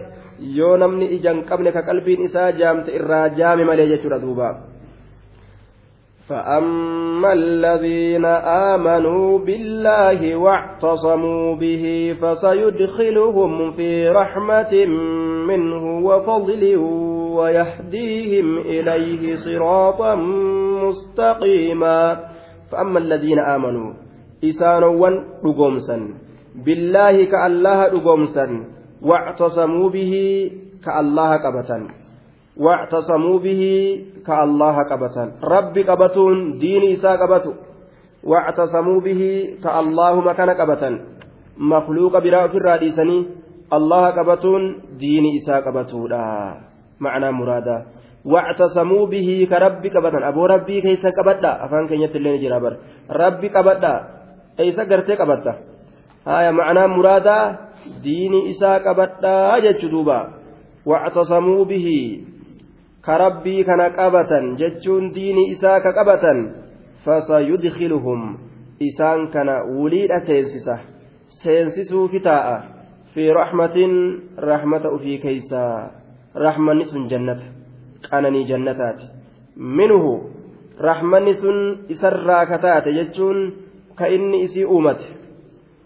yoo namni ija hin qabne ka qalbiin isaa jaamte irraa jaame malee jechuudha duuba. فأما الذين آمنوا بالله واعتصموا به فسيدخلهم في رحمة منه وفضل ويهديهم إليه صراطا مستقيما فأما الذين آمنوا إسانوا رقمسا بالله كالله رقمسا واعتصموا به كالله قبة واعتصموا به كالله قبة رب قبتون دين إساء قبتو واعتصموا به كالله مكان قبة مخلوق براء في الراديسني الله قبتون دين إساء قبتو معنى مرادا. واعتصموا به كرب قبة أبو ربي كيسا قبتا أفان كن يتلين جرابر. ربي قبتا أيسا قرتي قبتا هاي معنى مرادا. دين إساء قبتا جتشدوبا واعتصموا به كربي كان قبتا جتشون دين إساء كقبتا فسيدخلهم إسان كان وليد سينسسة سينسسوا فتاء في رحمة رحمة في كيسا sun jannata qananii jannataati. Minhu rahmanni sun isarraa kataate jechuun ka inni isii uumate.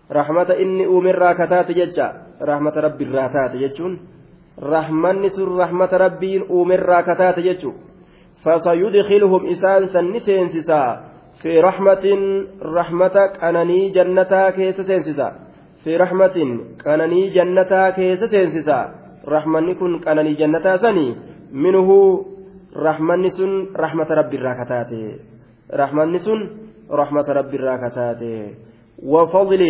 Rahmata inni uumerraa kataate jecha rahmata rabbiirraa taate jechuun rahmanni sun rahmata rabbiin uumerraa kataate jechuun fasayudkhiluhum isaan sanni seensisaa fi rahmatin rahmata qananii jannataa keessa seensisaa fi rahmatin qananii jannataa keessa seensisaa rahmanni kun qananii jannataa sanii minhu rahmanni sun rahmata rabbiirraa kataate. Rahmanni sun rahmata rabbiirraa kataate وفضل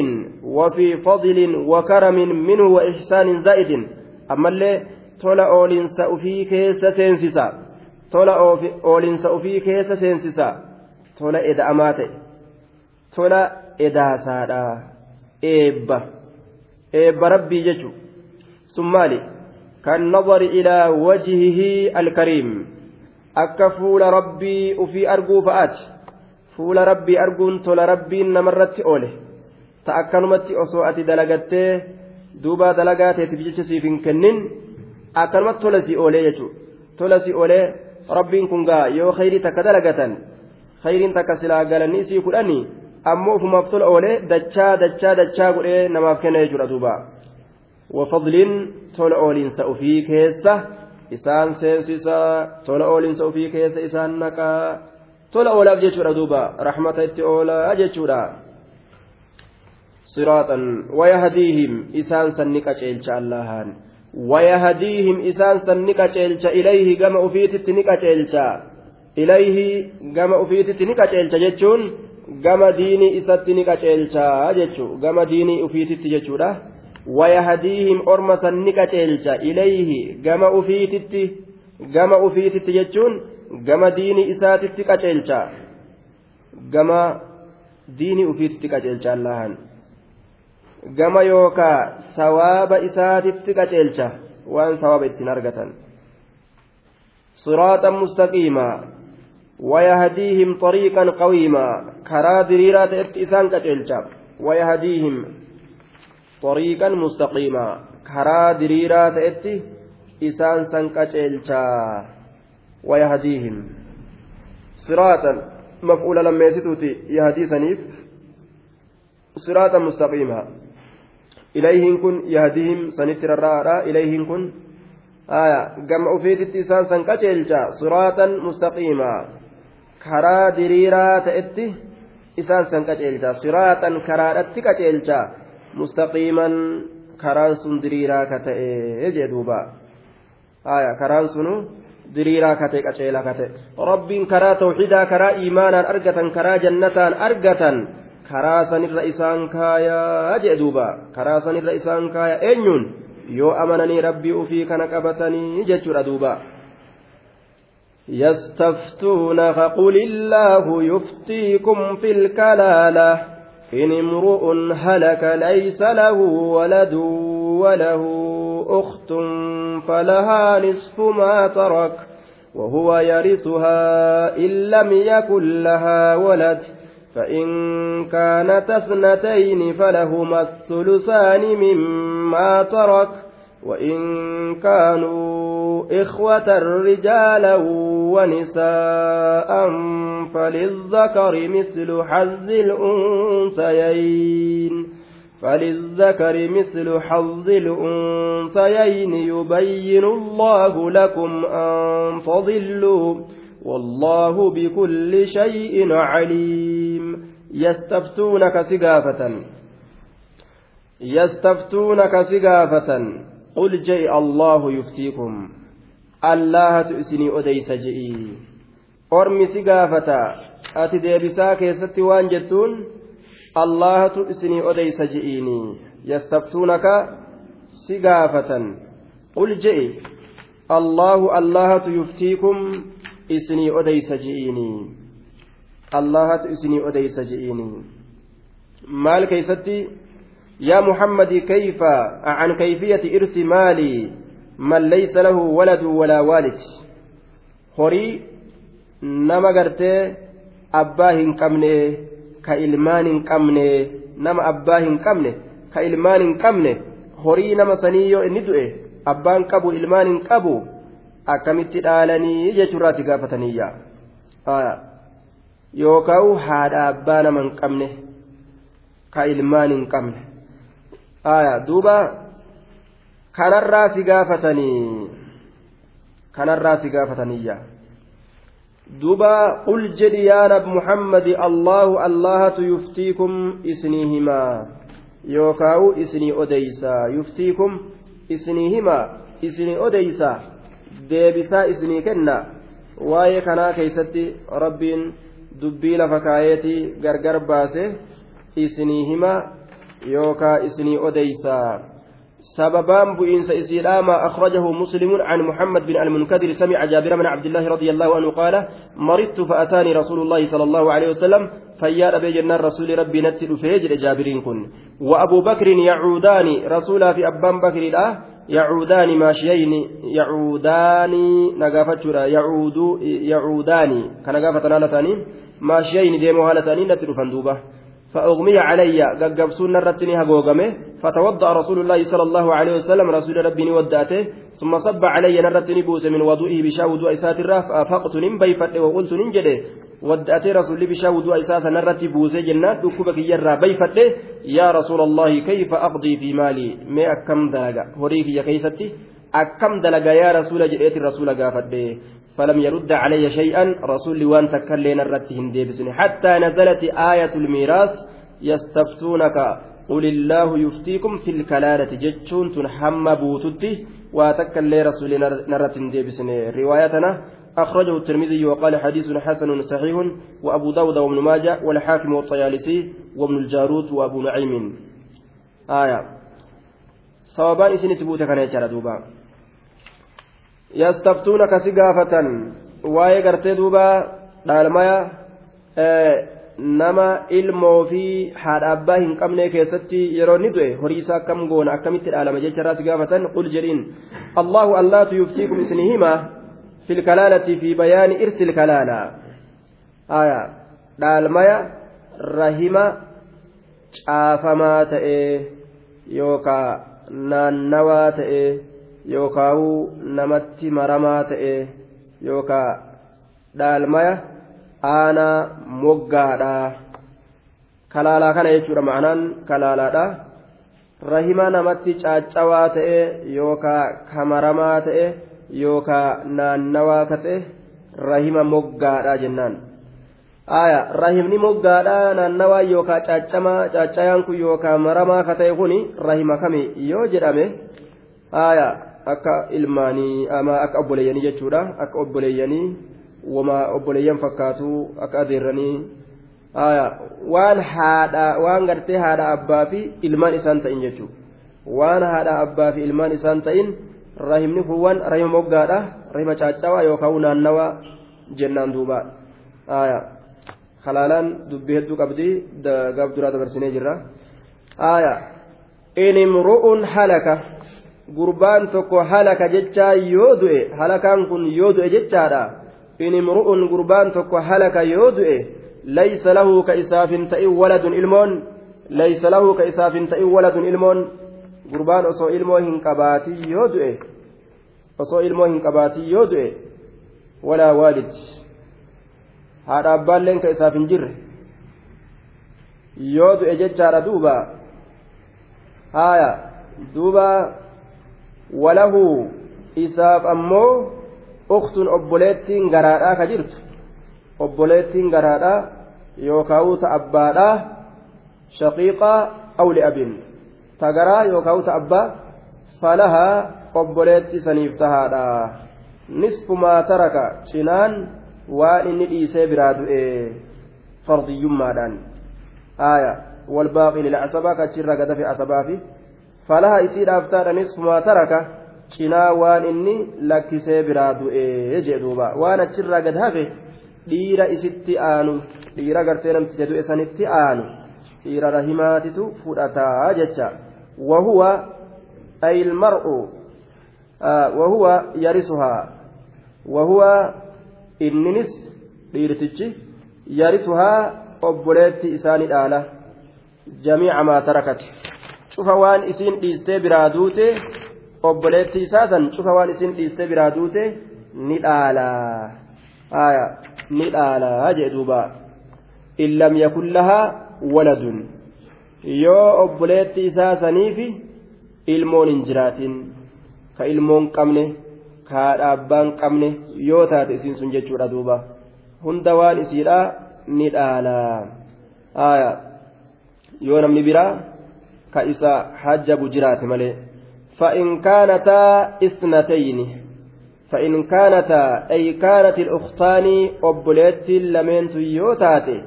وفي فضل وكرم منه وإحسان زائد. أما اللي تولا أولين سأفي كيس سينسسا تولا أولين سأفي كيس سينسسا تولا إذا أماتي تولا إذا سادا. إيبا إيبا ربي ججو. ثم كالنظر إلى وجهه الكريم. fuula rabbii ufii arguu fa'aati fuula rabbii arguun tola rabbiin namarratti oole. Ta akkanumatti osoo ati dalagattee duuba dalagaa teetiif jecha siif hin kennin akkanumatti tola si oolee jechuudha. Tola si oolee rabbiin kun gaa yoo khayrii takka dalagatan khayriin takka silaa galanii isii kudhanii ammoo ufumaaf tola oolee dachaa dachaa dachaa godhee namaaf kenna jechuudha duuba. wafadliin tola ooliinsa ufii keessa isaan seensisaa tola ooliinsa ufii keessa isaan naqaa tola oolaaf jechuudha duuba. Rahmata itti oolaa jechuudha. Siraatan wayahdiihim isaan san ni qaceelcha allahaan wayahdiihim isaan san ni qaceelcha ilayhi gama ufiititti ni qaceelcha. Ilayhi gama ufiititti ni qaceelcha jechuun gama diinii isatti ni qaceelcha jechuu gama diinii ufiititti jechuudha. Wayahdiihim orma san ni qaceelcha ilayhi gama ufiititti gama ufiititti jechuun جتون جما ديني إساتتي كتيلجا جما ديني أفيتتي كتيلجا اللهن جما يوكا ثواب إساتتي كتيلجا وأن ثواب التنرجة صراطا مستقيما ويهديهم طريقا قويما كرا دريرات إسان كتيلجا ويهديهم طريقا مستقيما كرا دريرا تأتي إسان سنكتشيلشا ويهديهم صراطا مفعول لما يستوتي يهدي سنيف صراطا مستقيما إليهم كن يهديهم سنتر الرارا إليهم كن آية جمع فيت إسان سنكتشيلشا صراطا مستقيما كرا دريرا تأتي إسان سنكتشيلشا صراطا كرا تكتشيلشا mustaqiiman karaan sun diriiraa ka ta'e jee duuba haya karaan sunu diriiraa ka ta'e qaceelaa ka ta'e rabbiin karaa tawxiidaa karaa iimaanaan argatan karaa jannataan argatan karaa sanirra isaan kaayaa jee duuba karaa sanirra isaan kaaya eenyuun yoo amananii rabbii ufii kana qabatanii jechuudha duuba يستفتونك قل الله يفتيكم في الكلاله إن امرؤ هلك ليس له ولد وله أخت فلها نصف ما ترك وهو يرثها إن لم يكن لها ولد فإن كانت اثنتين فلهما الثلثان مما ترك وإن كانوا إخوة رجالا ونساء فللذكر مثل حظ الأنثيين. فللذكر مثل حظ الأنثيين يبين الله لكم أن تضلوا والله بكل شيء عليم. يستفتونك سقافة. يستفتونك سقافة. قل جاء الله يفتيكم. الله تؤسني أديس جئي. أرمي سقافة. أتي ديبسا كيستي وان جتون؟ Isinii odeysa je'iini yastaftuunaka si gaafatan qul je'i allahu allahatu yuftiikum isinii odeysa je'iini allahatu isinii odeysa je'iini maal keeysatti يا محمد كيف عن كيفية إرث مالي من ليس له ولد ولا والد nama gartee abbaa hin qabne ka ilmaan hin qabne nama abbaa hin qabne ka ilmaan hin qabne horii nama sanii yoo inni du'e abbaan qabu ilmaan hin qabu akkamitti dhaalanii jechuurraati gaafataniyya yookaan haadha abbaa nama hin qabne ka ilmaan hin qabne duuba kanarraa si gaafatanii kanarraa si gaafataniyya. Nabi muhammadi allahu allahatu yuftiikum isinii himaa yookaa'u isinii odeysa yuftiikum isinii himaa isinii odeysa deebisaa isinii kenna waa'ee kanaa keeysatti rabbiin dubbii lafa kaayeetii gargar baase isinii himaa yookaa isinii odeysa سببان بئنس إسيلا ما أخرجه مسلم عن محمد بن المنكدر سمع جابر بن عبد الله رضي الله عنه قال مرضت فأتاني رسول الله صلى الله عليه وسلم فيا أبي جنان رسول ربي نتل فيجر جابرين كن. وأبو بكر يعودان رسولا في أبان بكر لا يعودان ماشيين يعودان نقافتشرا يعود يعودان كنقافة نالتاني ماشيين ديمو هالتاني نتل فندوبة. فأغمي علي قبسون نرتني هقوقمه فتوضأ رسول الله صلى الله عليه وسلم رسول ربي وداته ثم صب علي نرتني بوس من وضوئه بشا وضوء إسات الرأف أفقت ننبي فت وقلت ننجده. ودأتي رسول بشا وضوء إسات نرتي بوس جنات دكوبك يرى بيفت يا رسول الله كيف أقضي في مالي؟ ما أكم دلقا هريك يا كيستي أكم دلقا يا رسول جئت الرسول قافت فلم يرد علي شيئا. رسول وان تكلين الرتهم ديبسني حتى نزلت آية الميراث يستفتونك. قل الله يفتيكم في الكلالة جتشون تنحم بوتتي واتكلي رسول نرة ديبسني روايتنا أخرجه الترمذي وقال حديث حسن صحيح وأبو داود وابن ماجه والحاكم والطيالسي وابن الجارود وأبو نعيم. آية. صوابان إسن تبوت كان يجرى دوبا. يستفتونك سقافة. واي قرتي دوبا. دالمايا. Nama ilmoo fi haadha abbaa hin qabne keessatti yeroo ni du'e horii isaa akkam goona akkamitti dhaalama jecharraas gaafatan qul jedhiin. Allahu allaatu yuftiikum isinii hima fi lkalaalati fi bayaani irsi lkalaala aya dhaalmaya rahima caafamaa ta'e yookaa naannawaa ta'e yookaawu namatti maramaa ta'e yookaa dhaalmaya aanaa moggaadha kalaalaa kana jechuudha ma'anaan kalaalaadha rahima namatti caaccawaa ta'e yookaa kamaramaa ta'e yookaa naannawaa ta'e rahima moggaadha jennaan aya rahimni moggaadha naannawaa yookaa caaccamaa caaccayaan kun yookaa maramaa ka ta'e kun rahima kami yoo jedhame aya akka ilmaanii ama akka obboleeyyanii jechuudha akka obboleeyyanii wama obboleeyyan fakkaatu akka adeerranii waan haadha waan gartee haadha abbaa fi ilmaan isaan ta'in jechuudha waan haadha abbaa fi ilmaan isaan ta'in rahimni kun waan rahima moggaadha rahima caaccawaa yookaan naannawaa jennaan duuba kalaalaan dubbii hedduu qabdi gaaf duraa dabarsinee jirra inimru'un halaka gurbaan tokko halaka jechaa yoo du'e halakaan kun yoo du'e jechaadha. In imru'un gurbaan tokko halaka yoo du'e laysa lahu ka isaaf hin ta'in waladun ilmoon laysa lahu ka isaaf hin ta'in waladun ilmoon gurbaan osoo ilmoo hin qabaatin yoo du'e osoo ilmoo hin qabaatin yoo du'e walaa waalid haadha abbaalleen ka isaaf hin jirre yoo du'e jechaadha duuba haaya duuba walahu isaaf ammoo uktun obboleettiin garaadhaa ka jirtu obboleettiin garaadhaa yookaan ta abbaadhaa shaqiiqaa awli abin ta garaa yookaan ta abbaa falahaa obboleetti saniif tahaadha nisfu maa taraka cinaan waan inni dhiisee biraa du'e fardiyyummaadhaan aaya walbaaqi lilcasabaa kachirra gadafe asabaafi falaha isiidhaaf taadha nisfu maa taraka cinaa waan inni lakkisee biraa du'e jee duuba waan achirraa gad hafe dhiira isitti aanu dhiira gartee namticha du'e sanitti aanu dhiira rahimaatitu fudhataa jecha wahuwa ay ilmar'u wahuwa yarisuhaa wahuwa inninis dhiirtichi yarisuhaa obboleetti isaani dhaala jamiica maa tarakat cufa waan isiin dhiistee biraa duute obboleetti isaasan cufa waan isiin dhiistee biraa duute ni dhaalaa aya ni dhaalaa jee duuba. In lam yakun lahaa waladun. Yoo obboleetti isaa saniifi ilmoon hin jiraatin ka ilmoon qabne ka haadha abbaan qabne yoo taate isiin sun jechuudha duuba. Hunda waan isiidha ni dhaalaa aya yoo namni biraa ka isa hajjabu jiraate malee فإن كانتا إثنتين فإن كانتا أي كانت الأختان أبوليت لمن يوتات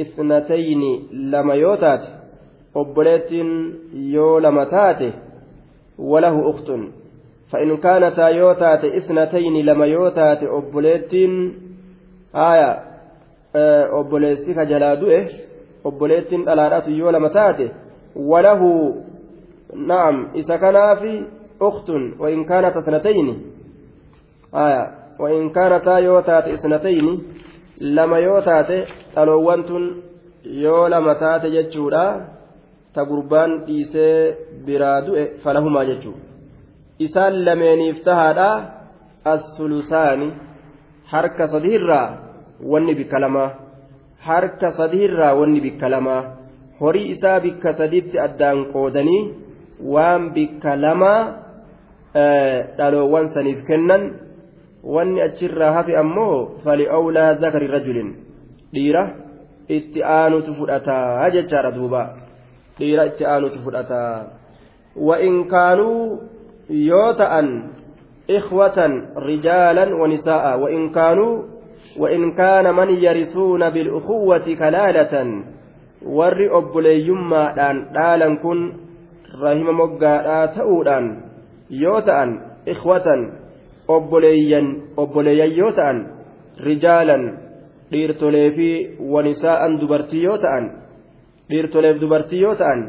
إثنتين لما يوتات أبوليت يو لما تات وله أخت. فإن كانتا يوتات إثنتين لما يوتات أبوليت آية أبوليت كجلادوه أبوليت الألارات يو لما تات وله نعم إذا كان في أخت وإن كانت سنتين آية وإن كانتا يوتات اثنتين لما يوتات ألوانت yoo lama taate jechuudha ta gurbaan dhiisee biraa du'e falahumaa jechuudha isaan lameeniif tahaadha as-sulusaani harka sadiirraa wanni bikka lamaa harka sadiirraa wanni bikka lamaa horii isaa bikka sadiitti addaan qoodanii waan bikka lamaa dhaloowwan saniif kennan wanni achirraa hafe ammoo fali awlaa zakari rajulin dhiira itti aanutu fudhataa jechaadha duuba dhiira itti aanutu fudhataa wa'in kaanuu yoo ta'an ikhwatan rijaalan wanisaa'a wa'in kaanuu وإن كان من يرثون بالأخوة كلالة warri obboleeyyummaadhaan dhaalan kun rahima moggaadhaa ta'uudhaan yoo ta'an ikhwatan obboleeyyan obboleeyyan yoo ta'an rijaalan dhiirtolee fi wanisaa'an dubartii yoo ta'an dhiirtoleef dubartii yoo ta'an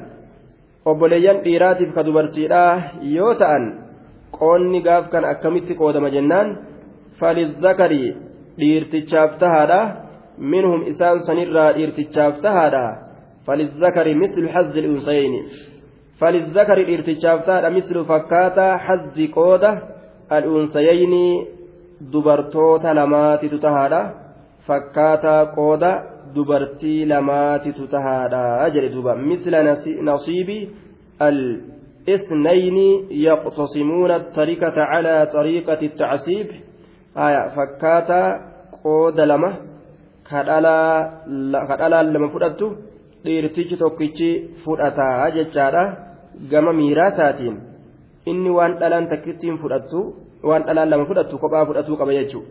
obboleeyyan dhiiraatiif ka dubartiidhaa yoo ta'an qoonni gaaf kan akkamitti qoodama jennaan falizakari dhiirtichaaf tahaadha minhum isaan sanirraa dhiirtichaaf tahaadha فللذكر مثل حظ الأنثيين فللذكر الارتشافتان مثل فكاتا حظ قودة الأنثيين دبرتوتا لماتي تتهادا فكاتا قودة دبرتي لماتي تتهادا. أجل دوبا مثل نصيب الإثنين يقتسمون الطريقة على طريقة التعصيب آية فكاتا قودة لما kadhalaa lama fudhattu dhiirtichi tokkichi fudhataa jechaadha gama miiraa inni waan dhalaan takkittiin fudhattu waan dhalaan lama fudhattu kophaa fudhatuu qaba jechuudha.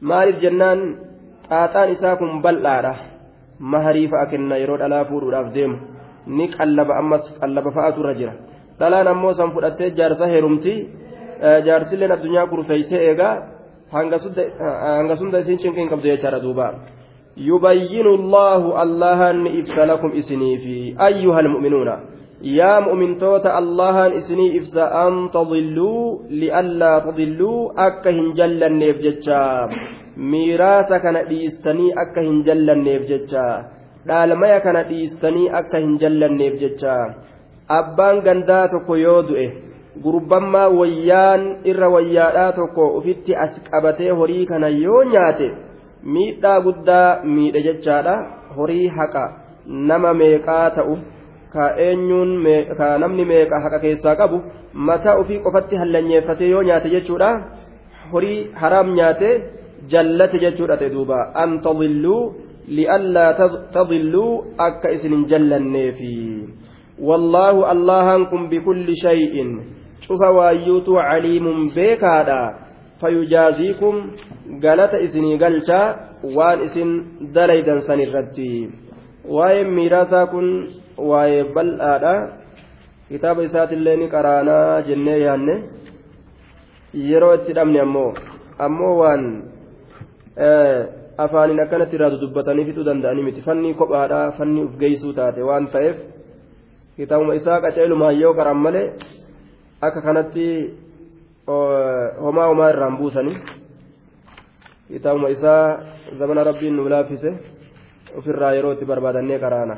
Maaliif jennaan? Xaaxaan isaa kun bal'aadha. Maharii fa'a kenna yeroo dhalaa fuudhuudhaaf deemu. Ni qallaba ammas qallaba fa'aatu irra jira. Dhalaan ammoo san fudhattee jaarsa heerumtii jaarsilleen addunyaa kurfeeysee eegaa. Hanga sunda isiin cinqii hin qabdu jechaadha duuba. Yubayyinu allaahu allahanni ibsa lakum isiniifi ayyuha almu'minuuna yaa mu'mintoota allahan isinii ibsa an tadilluu li'allaa tadilluu akka hin jallanneef jecha miiraasa kana dhiistanii akka hin jallanneef jecha dhaalmaya kana dhiistanii akka hin jallanneef jecha abbaan gandaa tokko yoo du'e gurbammaa wayyaan irra wayyaadhaa tokko ufitti as qabatee horii kana yoo nyaate miidhaa guddaa miidhe jechaadha horii haqa nama meeqaa ta'u ka eenyuun ka namni meeqa haqa keessaa qabu mataa ofii qofatti hallanyeeffatee yoo nyaate jechuudha. Horii haraam nyaate jallate jechuudha ta'e duuba. An tadilluu li'allaa tadilluu akka isin hin jallanneefi. Wallaahu allahan kun bikulli shay'in. Cufa waayyuutu caliimun beekaadha. Fayujaaziikum galata isinii galchaa waan isin dalaydan san irratti. Waa'ee miiraasaa kun waa'ee bal'aadha kitaaba isaatillee ni qaraanaa jennee yaanne yeroo itti dhabne ammoo ammoo waan afaaniin akkanatti irraa dubbatanii fixuu danda'anii miti fanni kophaadha fanni uf geeysuu taate waan ta'eef kitaabuma isaa qaceelumaan yoo qaran malee akka kanatti homaa homaa irraan buusanii kitaabuma isaa zamana rabbiin nu laaffise ofirraa yeroo itti barbaadannee qaraana.